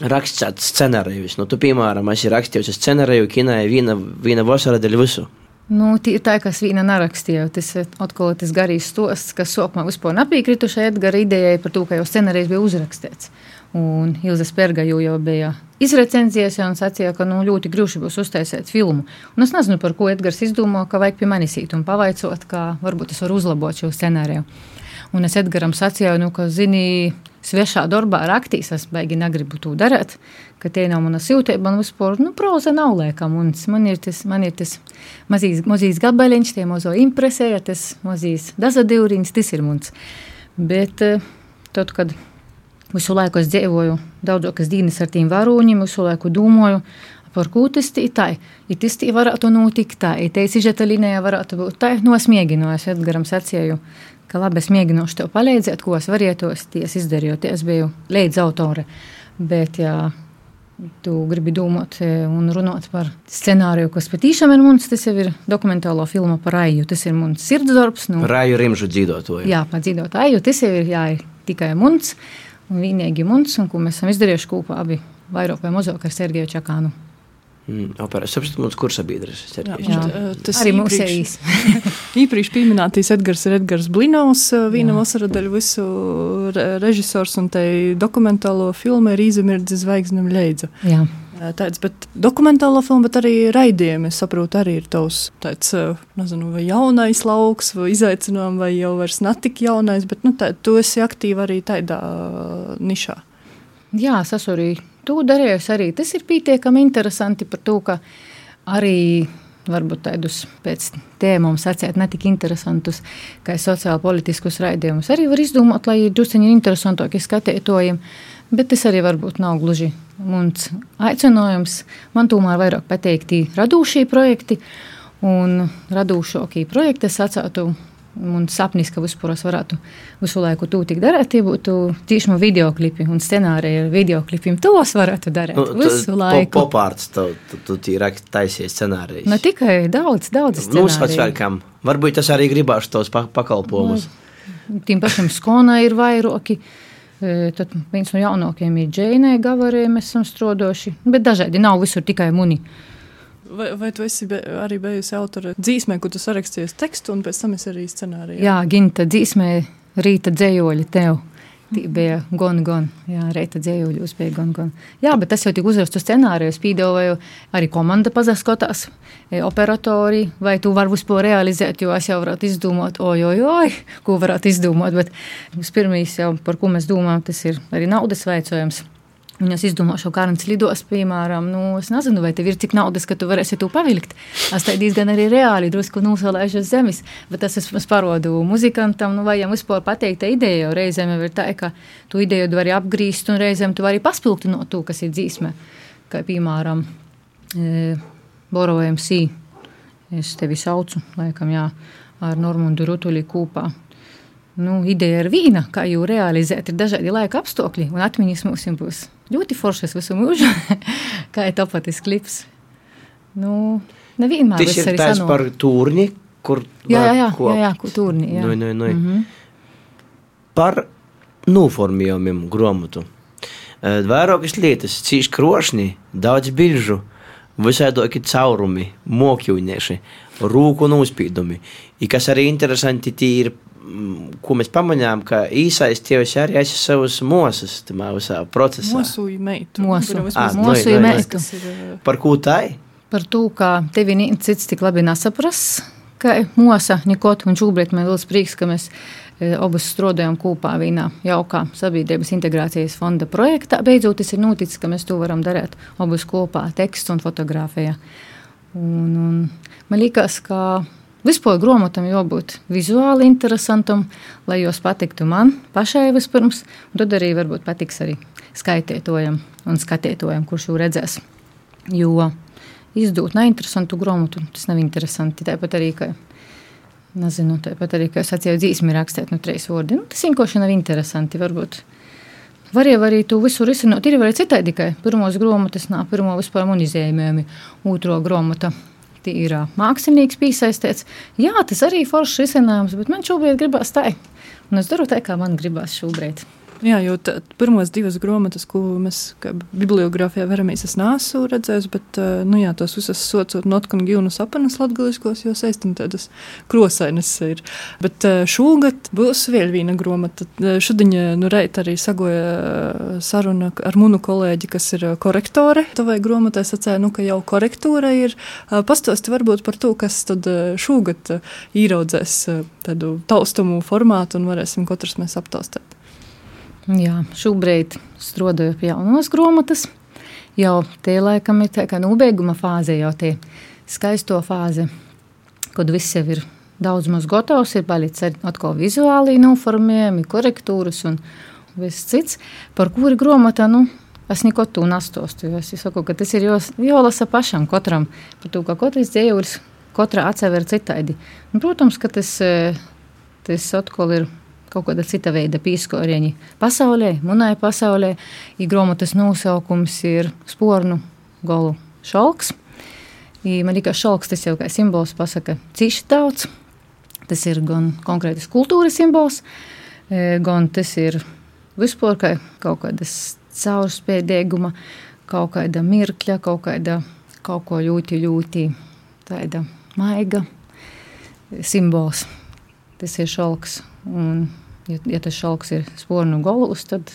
rakstīt scenārijus. Nu, tu, piemēram, esi rakstījusi scenāriju kinai viena, viena vasara dēļ visu. Nu, tī, tā kā es viena nerakstīju, tas ir atkal tas garīgs stosts, kas sākumā vispār nepiekrituši Edgara idejai par to, ka jau scenārijs bija uzrakstīts. Un Ilza Spērga jau, bija izrecenzējusi un sacīja, ka nu, ļoti grūti būs uztaisīt filmu. Un es nezinu, par ko Edgars izdomā, ka vajag pie manis īt un pavaicot, kā varbūt es varu uzlabot šo scenāriju. Un es Edgaram sacīju, nu, ka, zini, svešā darbā raktīs, es beigi negribu to darīt, ka tie nav mana siltība, man vispār, nu, proza nav liekam, un man ir tas, man ir tas mazīs, mazīs gabaliņš, tie mozo impresēja, tas mazīs dazadīvriņš, tas ir mums. Bet eh, tad, kad visu laiku es dzīvoju daudzākas dienas ar tiem varoņiem, visu laiku domāju, par ko tas ir tā, ja tas tā varētu notikt tā, ja te sižeta līnijā varētu būt tā, no es mēģināju, es Edgaram sacīju, ka labi, es mēģināšu tev palīdzēt, ko es varētos, ties izdarīju, ties biju līdz autore, bet, jā, tu gribi domāt e, un runāt par scenāriju, kas patiešām ir mums, tas jau ir dokumentālo filmu par Aiju. Tas ir mums sirdsdarbs. Nu, par Aiju Rimžu dzīvotoju. Jā, par dzīvotoju Aiju. Tas jau ir jā, tikai mums un vienīgi mums, un ko mēs esam izdarījuši kopā abi vairāk vai mazāk ar Sergeju Čakānu. Mm, operā. Es saprotu, mums kursa biedrs ir. Jā. Tas arī mums ir īsi. īprīši pieminētīs Edgars ir Edgars Blinovs, viena vasara daļa visu režisors un te dokumentālo filmu ir Īzemirdzes zvaigznem leidza. Jā. Tāds, bet dokumentālo filmu, bet arī raidījumi, es saprotu, arī ir tavs tāds, nezinu, vai jaunais lauks, vai izaicinājums, vai jau vairs netik jaunais, bet, nu, tā, tu esi aktīvi arī tādā nišā. Jā, es esmu arī to darījusi arī. Tas ir pietiekami interesanti par to, ka arī varbūt tādus pēc tēmām sacēt ne tik interesantus, kā sociāli politiskus raidījumus. Arī var izdomāt, lai ir drusciņi interesantāki skatītājiem, bet tas arī varbūt nav gluži mums aicinājums. Man tomēr vairāk pateikti radūšie projekti un radūšākie projekti es atsātu Un sapnis, ka vispār es varētu visu laiku to tik darīt, tie būtu tieši video klipi un scenāriji ar video klipiem. Tos varētu darīt nu, visu laiku. Popārts, tu, tīrāk taisies scenārijus. Ne tikai daudz, daudz. Mums pats vēlkam. Varbūt tas arī gribāšu tos pakalpojumus. Nu, tiem pašiem skonā ir vairoki. E, tad viens no jaunākajiem ir Džeinē Gavarē, mēs esam strodoši, bet dažādi nav visur tikai muni. Vai, vai tu esi be, arī bijusi autore dzīsmē, kur tu sarakstījies tekstu un pēc tam es arī scenāriju? Jā, Ginta dzīsmē rīta dzējoļi tev. Tī bija gan, gan, jā, reita dzējuļos bija gan, gan. Jā, bet tas jau tik uzrakstu scenāriju, es pīdoju, arī komanda pazaskotās, e, operatori, vai tu vari vispār realizēt, jo es jau varētu izdomāt, oj, oj, ko varētu izdomāt, bet vispirmīs jau, par ko mēs domājam, tas ir arī naudas veicojums. Un es izdomāšu, kā kāds lidos, piemēram, nu, es nezinu, vai tev ir cik naudas, ka tu varēsi to pavilkt. Es tā diezgan arī reāli drusku nosalēšu uz zemes, bet tas es, parodu muzikantam, nu, vai jām vispār pateikt ideju, jo reizēm ir tā, ka tu ideju vari apgrīst, un reizēm tu vari paspilgt no to, kas ir dzīsme. Kā piemēram, e, Borojam Sī, es tevi saucu, laikam, jā, ar Normundu Rutuli kūpā. Nu, ideja ir vīna, kā jau realizēt, ir dažādi laika apstākļi, un atmiņas mums būs ļoti foršas visu mūžu, kā ir topatis klips. Nu, nevienmēr tas ir tāds par turni, kur jā, jā, jā, jā, jā, kur turni, jā. Nu, nu, nu. Mm -hmm. Par noformējumiem grāmatu. Vairākas lietas, cīši krošņi, daudz bilžu, visādi caurumi, mokļunieši, rūku nospīdumi. I kas arī interesanti, ir ko mēs pamanījām, ka īsais tievs arī esi savus mosas tamā visā procesā. Mosuju meitu. Mosu. Ah, Mosuju no, meitu. Par ko tai? Par to, ka tevi cits tik labi nesapras, ka mosa nekot, un šobrīd man liels prieks, ka mēs e, abas strādājam kopā vienā jaukā sabiedrības integrācijas fonda projektā. Beidzot, tas ir noticis, ka mēs to varam darīt abas kopā, teksts un fotografija. Un, un man liekas, ka Vispār grāmatam jābūt vizuāli interesantam, lai jos patiktu man pašai vispirms, un tad arī varbūt patiks arī skaitītājam un skatītājam, kurš jau redzēs. Jo izdot neinteresantu grāmatu, tas nav interesanti. Tāpat arī, ka, nezinu, tāpat arī, ka es atceros dzīsmi rakstīt no trīs vārdiem, nu, tas vienkārši nav interesanti. Varbūt. Var jau arī to visu risināt. Ir arī citādi, ka pirmos grāmatas nav pirmo vispār monizējumi, otro grāmatu ir mākslinieks piesaistīts. Jā, tas arī ir foršs risinājums, bet man šobrīd gribās tā. Un es daru tā, kā man gribās šobrīd. Jā, jo pirmās divas grāmatas, ko mēs bibliogrāfijā veramies, es neesmu redzējis, bet nu, jā, tos visas sociot notkun gīvnus apanas latgaliskos, jo saistam tādas krosainas ir. Bet šogad būs vēl viena grāmata. Šodien, nu, reit arī sagoja saruna ar munu kolēģi, kas ir korektore. Tavai grāmatai sacēja, nu, ka jau korektūra ir. Pastosti varbūt par to, kas tad šogad īraudzēs tādu taustumu formātu un varēsim katrs mēs aptaustēt. Jā, šobrīd strādāju pie jaunas grāmatas. Jau tie laikam ir tā kā nobeiguma fāze, jau tie skaisto fāze, kad viss jau ir daudz maz gatavs, ir palicis atkal vizuāli noformējumi, korektūras un viss cits, par kuri grāmatā, nu, es neko tu nastostu, jo es saku, ka tas ir jālasa pašam katram, par to, ka katrs dzējulis, katra atsever citādi. Un, protams, ka tas, eh, tas atkal ir kaut kāda cita veida pīskorieni pasaulē, munai pasaulē. I grāmatas nosaukums ir spornu golu šalks. I man liekas, šalks tas jau kā simbols pasaka cīši daudz. Tas ir gan konkrētas kultūras simbols, e, gan tas ir vispār kā kaut kādas caurspēdīguma, kaut kāda mirkļa, kaut kāda kaut ko ļoti, ļoti tāda maiga simbols. Tas ir šalks. Un Ja, ja tas šalks ir spornu golus, tad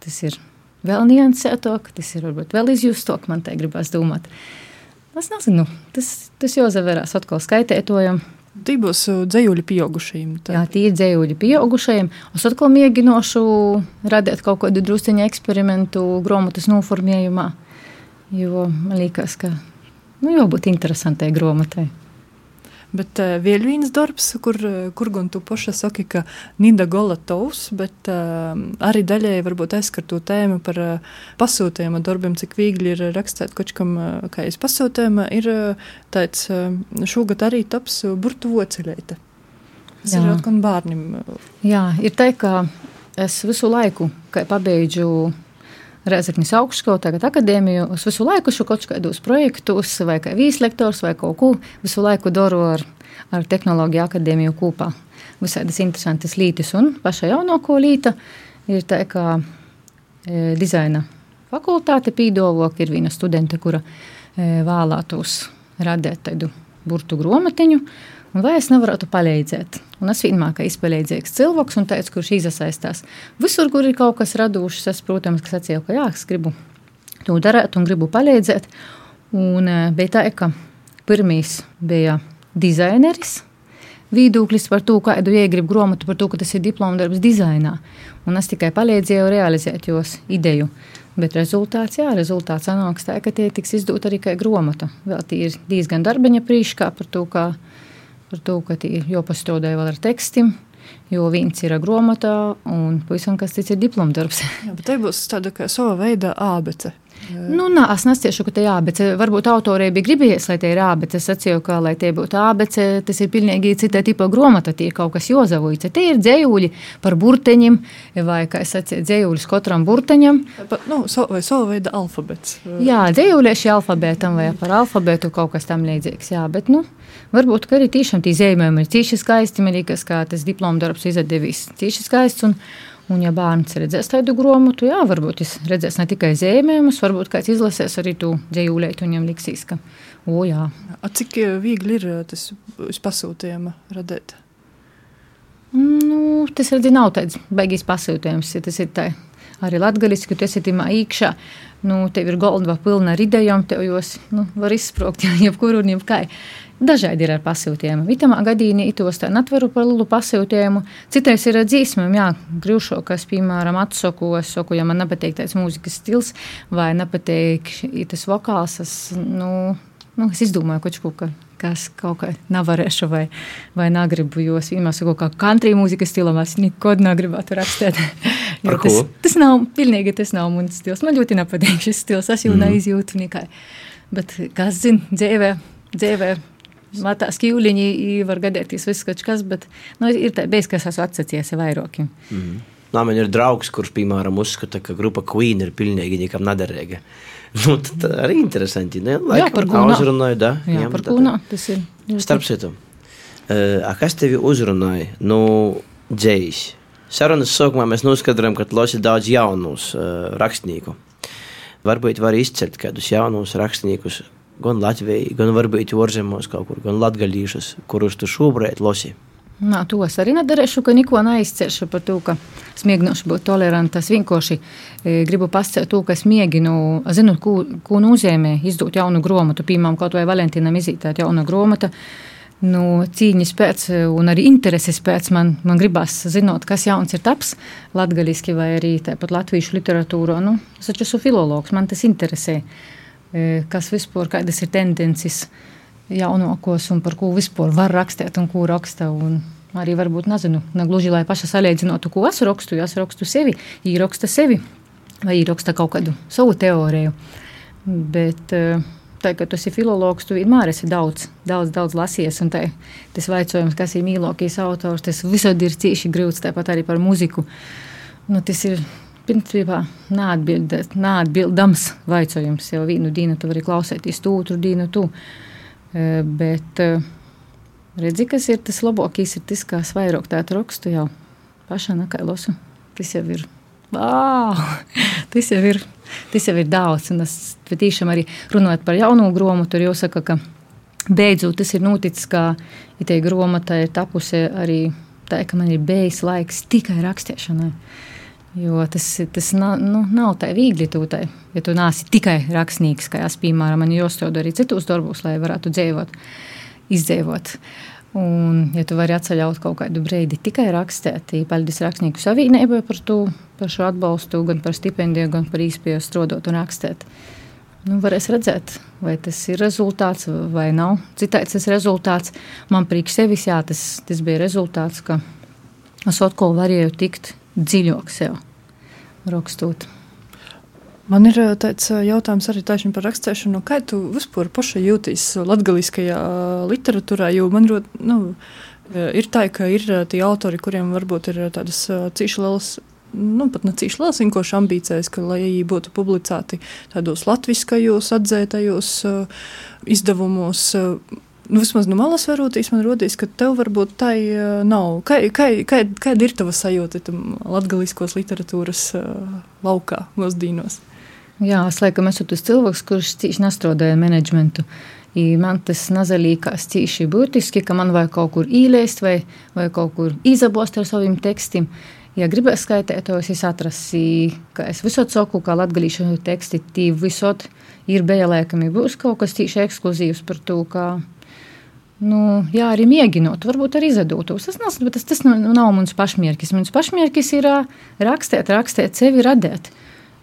tas ir vēl niansētāk, tas ir varbūt vēl izjustāk, man te gribas domāt. Es nezinu, tas, tas jāzavērās atkal skaitētojam. Tī būs uh, dzējuļi pieaugušajiem. Tā. Jā, tie ir dzējuļi pieaugušajiem. Es atkal mēģināšu radīt kaut kādu drusciņu eksperimentu grāmatas noformējumā, jo man liekas, ka nu, jābūt interesantai grāmatai. Bet uh, vēl viens darbs, kur, kur gan tu paša saki, ka Nida Golatovs, bet uh, arī daļēji varbūt aizskar to tēmu par uh, pasūtījumu darbiem, cik viegli ir rakstīt kaut kam, uh, kā es pasūtījumu, ir uh, tāds uh, šogad arī taps burtu voceļēta. Tas Jā. ir kaut kam bērnim. Jā, ir tā, ka es visu laiku, kad pabeidžu Reizeknis augstskolu, tagad akadēmiju. Es visu laiku šo kaut kādus projektus, vai kā vīslektors, vai kaut ko, visu laiku daru ar, ar tehnoloģiju akadēmiju kopā. Visādas interesantas lītas un paša jaunāko līta ir tā, ka e, dizaina fakultāte pīdolok ir viena studente, kura e, vēlētos radīt tādu burtu gromatiņu, un vai es nevarētu palīdzēt. Un es vienmēr kā izpalīdzīgs cilvēks un teicu, kurš iesaistās. Visur, kur ir kaut kas radušs, es, protams, sacīju, ka jā, es gribu to darīt un gribu palīdzēt. Un e, bija tā, ka pirmīs bija dizaineris. Viedoklis par to, kādu iegribu grāmatu, par to, ka tas ir diploma darbs dizainā. Un es tikai palīdzēju realizēt jos ideju. Bet rezultāts, jā, rezultāts sanāks tā, ka tie tiks izdot arī kā grāmata. Vēl tie ir diezgan darbiņa prīškā par to, kā par to, ka tie jopastrādāja vēl ar tekstiem. Jo viens ir grāmatā, un pavisam kas cits ir diplomdarbs. Jā, bet te būs tāda sava veida ābece. Nu, nā, es nesiešu, ka tā ir ābece. Varbūt autorei bija gribējies, lai tā ir ābece. Es sacīju, ka, lai tie būtu ābece, tas ir pilnīgi cita tipa grāmata. Tie ir kaut kas jozavojas. Tie ir dzējuļi par burteņiem, vai, kā es sacīju, dzējuļus katram burteņam. Pa, nu, so, vai sava veida alfabets. Jā, dzējuļieši alfabētam vai par alfabētu kaut kas tam līdzīgs. Jā, bet, nu, varbūt, ka arī tiešām tie zīmējumi ir cīši skaisti. Man liekas, kā tas diplomu darbs izdevies cīši skaists. Un, Un, ja bērns redzēs tādu grāmatu, jā, varbūt viņš redzēs ne tikai zīmējumus, varbūt kāds izlasēs arī to dzīvulēt, un viņam liksīs, ka, o, jā. A, cik eh, viegli ir eh, tas pasūtījuma radīt? Nu, tas arī nav tāds baigīs pasūtījums, ja tas ir tā arī latgaliski, tu esi timā īkšā, nu, tev ir golda pilna ar idejām, tev jūs, nu, var izsprokt, jebkuru un jebkai. Dažādi ir ar pasūtījumu. Vitamā gadījumā itos tā netveru par lielu pasūtījumu. Citais ir dzīsmēm, jā, grūšo, kas, piemēram, atsaku, es saku, ja man nepatīk tāds mūzikas stils vai nepatīk tas vokāls, es, nu, nu, es izdomāju kaut ko, kas kaut kā nevarēšu vai, vai negribu, jo es vienmēr saku, ka country mūzikas stilam es nekad negribētu rakstīt. tas, tas nav, pilnīgi tas nav mans stils. Man ļoti nepatīk šis stils, es jau mm. neizjūtu nekai. Bet, kas zina, dzīvē, dzīvē Matā skīvliņi var gadēties viss kaut kas, bet nu, ir tā, bez, kas esmu atsacies vairākiem. Mm -hmm. Nā, man ir draugs, kurš, piemēram, uzskata, ka grupa Queen ir pilnīgi nekam nederīga. Nu, tad arī interesanti. Ne? Laika, jā, par kūnu. Uzrunāju, da. Jā, jā par kūnu. Tas ir. Starp citu, uh, kas tevi uzrunāja? Nu, dzējs. Sarunas sākumā mēs noskaidrojam, ka lasi daudz jaunus uh, rakstnieku. Varbūt var izcelt kādus jaunus rakstniekus, gan Latvijā, gan varbūt ārzemēs kaut kur, gan latgaļīšus, kurus tu šobrīd lasi. Nā, to es arī nedarīšu, ka neko neizceršu par to, ka es mēģināšu būt tolerants. Es vienkārši e, gribu pasakāt to, ka es mēģinu, zinu, ko, ko nozīmē izdot jaunu grāmatu, piemēram, kaut vai Valentīnam izītēt jaunu grāmatu. Nu, cīņas pēc, un arī intereses pēc man, man gribās zināt, kas jauns ir taps latviešu vai arī tāpat latviešu literatūrā. Nu, es taču esmu filologs, man tas interesē, e, kas vispār, kādas ir tendences jaunākos un par ko vispār var rakstīt un ko raksta. Un arī varbūt nezinu, ne gluži lai paša salīdzinātu, ko es rakstu, es rakstu sevi, īraksta sevi vai īraksta kaut kādu savu teoriju. Bet, uh, tā, ka tu esi filologs, tu vienmēr esi daudz, daudz, daudz lasījies. Tā, tas jautājums, kas ir mīļākais autors, tas visur ir cīši grūts, tāpat arī par muziku. Nu, tas ir principā neatbildams jautājums. Jau vienu dienu tu vari klausīties, tu otru dienu tu. E, bet e, redzi, kas ir tas labākais, ir tas, kā vairāk tādu rakstu jau pašā nakailosu. Tas jau ir. Wow, tas jau ir Tas jau ir daudz. Un es tiešām arī runājot par jaunu grāmatu, tur jāsaka, ka beidzot tas ir noticis, ka ja tie grāmata ir tapusi arī tā, ka man ir bijis laiks tikai rakstīšanai. Jo tas, tas nav, nu, nav tā viegli. Tūtai, ja tu nāsi tikai rakstnieks, kā es, piemēram, man jāstrādā arī citos darbos, lai varētu dzīvot, izdzīvot. Un, ja tu vari atceļot kaut kādu brīdi tikai rakstīt, paldies rakstnieku savienībai par to, par šo atbalstu, gan par stipendiju, gan par īspēju strādāt un rakstīt. Nu, varēs redzēt, vai tas ir rezultāts vai nav. Citādi tas rezultāts man priekš sevis, jā, tas, tas bija rezultāts, ka es atkal varēju tikt dziļāk sev rakstot. Man ir tāds jautājums arī par rakstīšanu. Kā tu vispār pašai jūties latgaliskajā literatūrā? Jo man rod, nu, ir tā, ka ir tie autori, kuriem varbūt ir tādas cīši lielas. Nu, pat ne cīši liels vienkārši ambīcijas, ka, lai būtu publicēti tādos latviskajos, atzētajos izdevumos, nu, vismaz no malas varotīs, man rodīs, ka tev varbūt tā nav. Kā, kā, kā, kāda ir tava sajūta tam latgaliskos literatūras laukā mūsdienos? Jā, es laikam esmu tas cilvēks, kurš cīši nestrādāja menedžmentu. I man tas nazalīkās cīši būtiski, ka man vajag kaut kur īlēst vai, vai kaut kur izabost ar saviem tekstiem. Ja gribēs skaitētos, es atrasu, ka es visot saku, ka latgalīšu teksti tī visot ir bēlēkami. Būs kaut kas tīši ekskluzīvs par to, ka Nu, jā, arī mēģinot, varbūt arī izdotos. Tas, tas, tas, tas nav mans pašmērķis. Mans pašmērķis ir rakstīt, rakstīt sevi, radīt.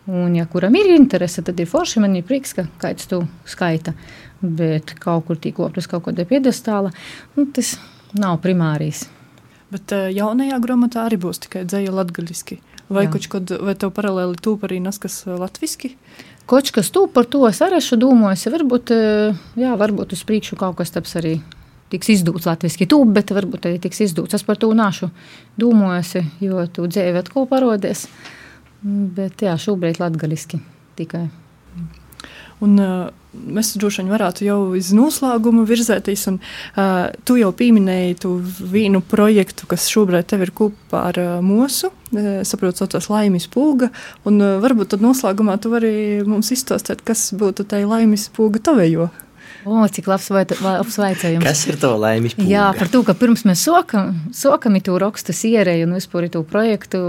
Un, ja kuram ir interese, tad ir forši. Man ir prieks, ka kāds to skaita. Bet kaut kur tīkot uz kaut kāda piedestāla, nu, tas nav primārijas. Bet jaunajā grāmatā arī būs tikai dzēja latgaļiski. Vai, kod, vai tev paralēli tūp arī naskas latviski? Kaut kas tūp par to es arī esmu domājis. Varbūt, jā, varbūt uz priekšu kaut kas tāds arī tiks izdots latviešu tūp, bet varbūt arī tiks izdots. Es par to nāšu domājusi, jo tu dzēvi atkal parodies. Bet jā, šobrīd latgaliski tikai. Un, uh, mēs droši vien varētu jau uz noslēgumu virzēties. Un, uh, tu jau pieminēji tu vienu projektu, kas šobrīd ir kopā ar uh, mūsu. Uh, saprotu, saucās Laimis Pūga. Un, uh, varbūt tad noslēgumā tu vari mums izstāstīt, kas būtu tai Laimis Pūga tavējo. O, cik labs, vai, labs vaicājums. Kas ir to laimīgs? Jā, par to, ka pirms mēs sokam, sokam to rakstu sierēju un vispār to projektu,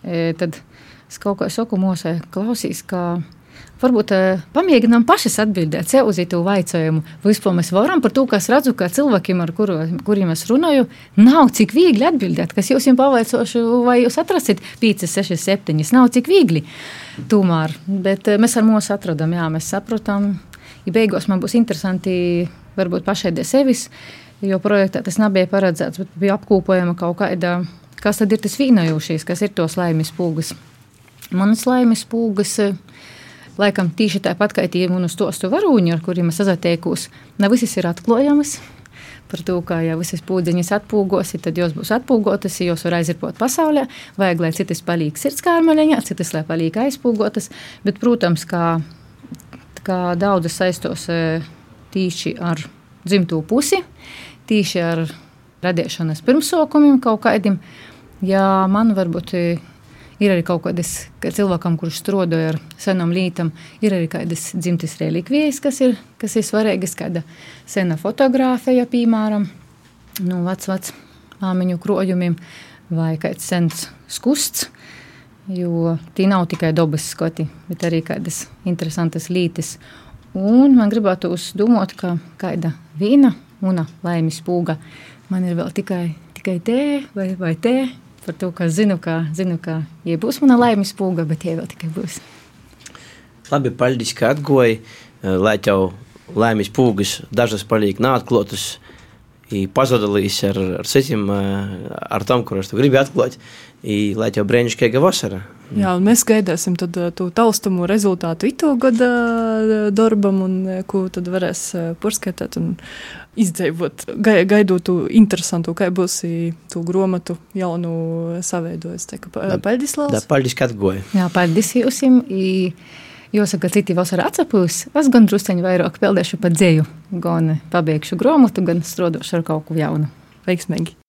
e, tad Es kaut kā saku mūsē, klausīs, ka varbūt uh, pamēģinām paši atbildēt sev uz to jautājumu. Vispār mēs varam par to, kas redzu, ka cilvēkiem, ar kuru, kuriem es runāju, nav cik viegli atbildēt. Kas jūs jums pavaicošu, vai jūs atrasit 5, 6, 7, nav cik viegli. Tomēr, bet uh, mēs ar mūsu atradām, jā, mēs saprotam. Ja beigās man būs interesanti varbūt pašai de sevis, jo projektā tas nebija paredzēts, bet bija apkopojama kaut kāda, kas tad ir tas vīnojošais, kas ir tos laimes pūgas. Manas laimes pūgas. Laikam tieši tāpat kā tie mūsu stostu varūņi, ar kuriem es azatēkos, ne visas ir atklājamas. Par to, ka ja visas pūdziņas atpūgos, tad jos būs atpūgotas, jos var aizirpot pasaulē. Vajag, lai citas paliek sirdskārmeļiņā, citas, lai paliek aizpūgotas. Bet, protams, kā, kā daudzas saistos eh, tīši ar dzimto pusi, tīši ar radīšanas pirmsākumiem kaut kādiem. Jā, man varbūt ir arī kaut kādas ka cilvēkam, kurš strādāja ar senām lītām, ir arī kādas dzimtas relikvijas, kas ir, kas ir svarīgas, kāda sena fotografija, piemēram, no nu, vecs, vecs māmiņu krojumiem vai kāds sens skusts. Jo tie nav tikai dabas skati, bet arī kādas interesantas lītes. Un man gribētos domāt, ka kāda vīna, una laimes pūga, man ir vēl tikai, tikai tē vai, vai tē. Par to, ka zinu, ka, zinu, ka ja būs mana laimes pūga, bet ja vēl tikai būs. Labi, paldies, ka atgoji, lai tev laimes pūgas dažas paliek neatklātas pazudīs ar, ar citiem, ar tom, kurus tu gribi atklāt, i, lai tev brīnišķīga vasara. Jā, un mēs gaidāsim tad to taustamu rezultātu ito gada darbam, un ko tad varēs porskatāt un izdzīvot, gaidot to interesantu, kā būs tu gromatu jaunu saveidojis. Paldies, Lāls! Paldies, ka atgoji! Jā, paldies jums! Jāsaka, citi vasarā atsapūs. Es gan drusceņi vairāk peldēšu pa dzēju, gan pabeigšu grāmatu, gan strodošu ar kaut ko jaunu. Veiksmīgi!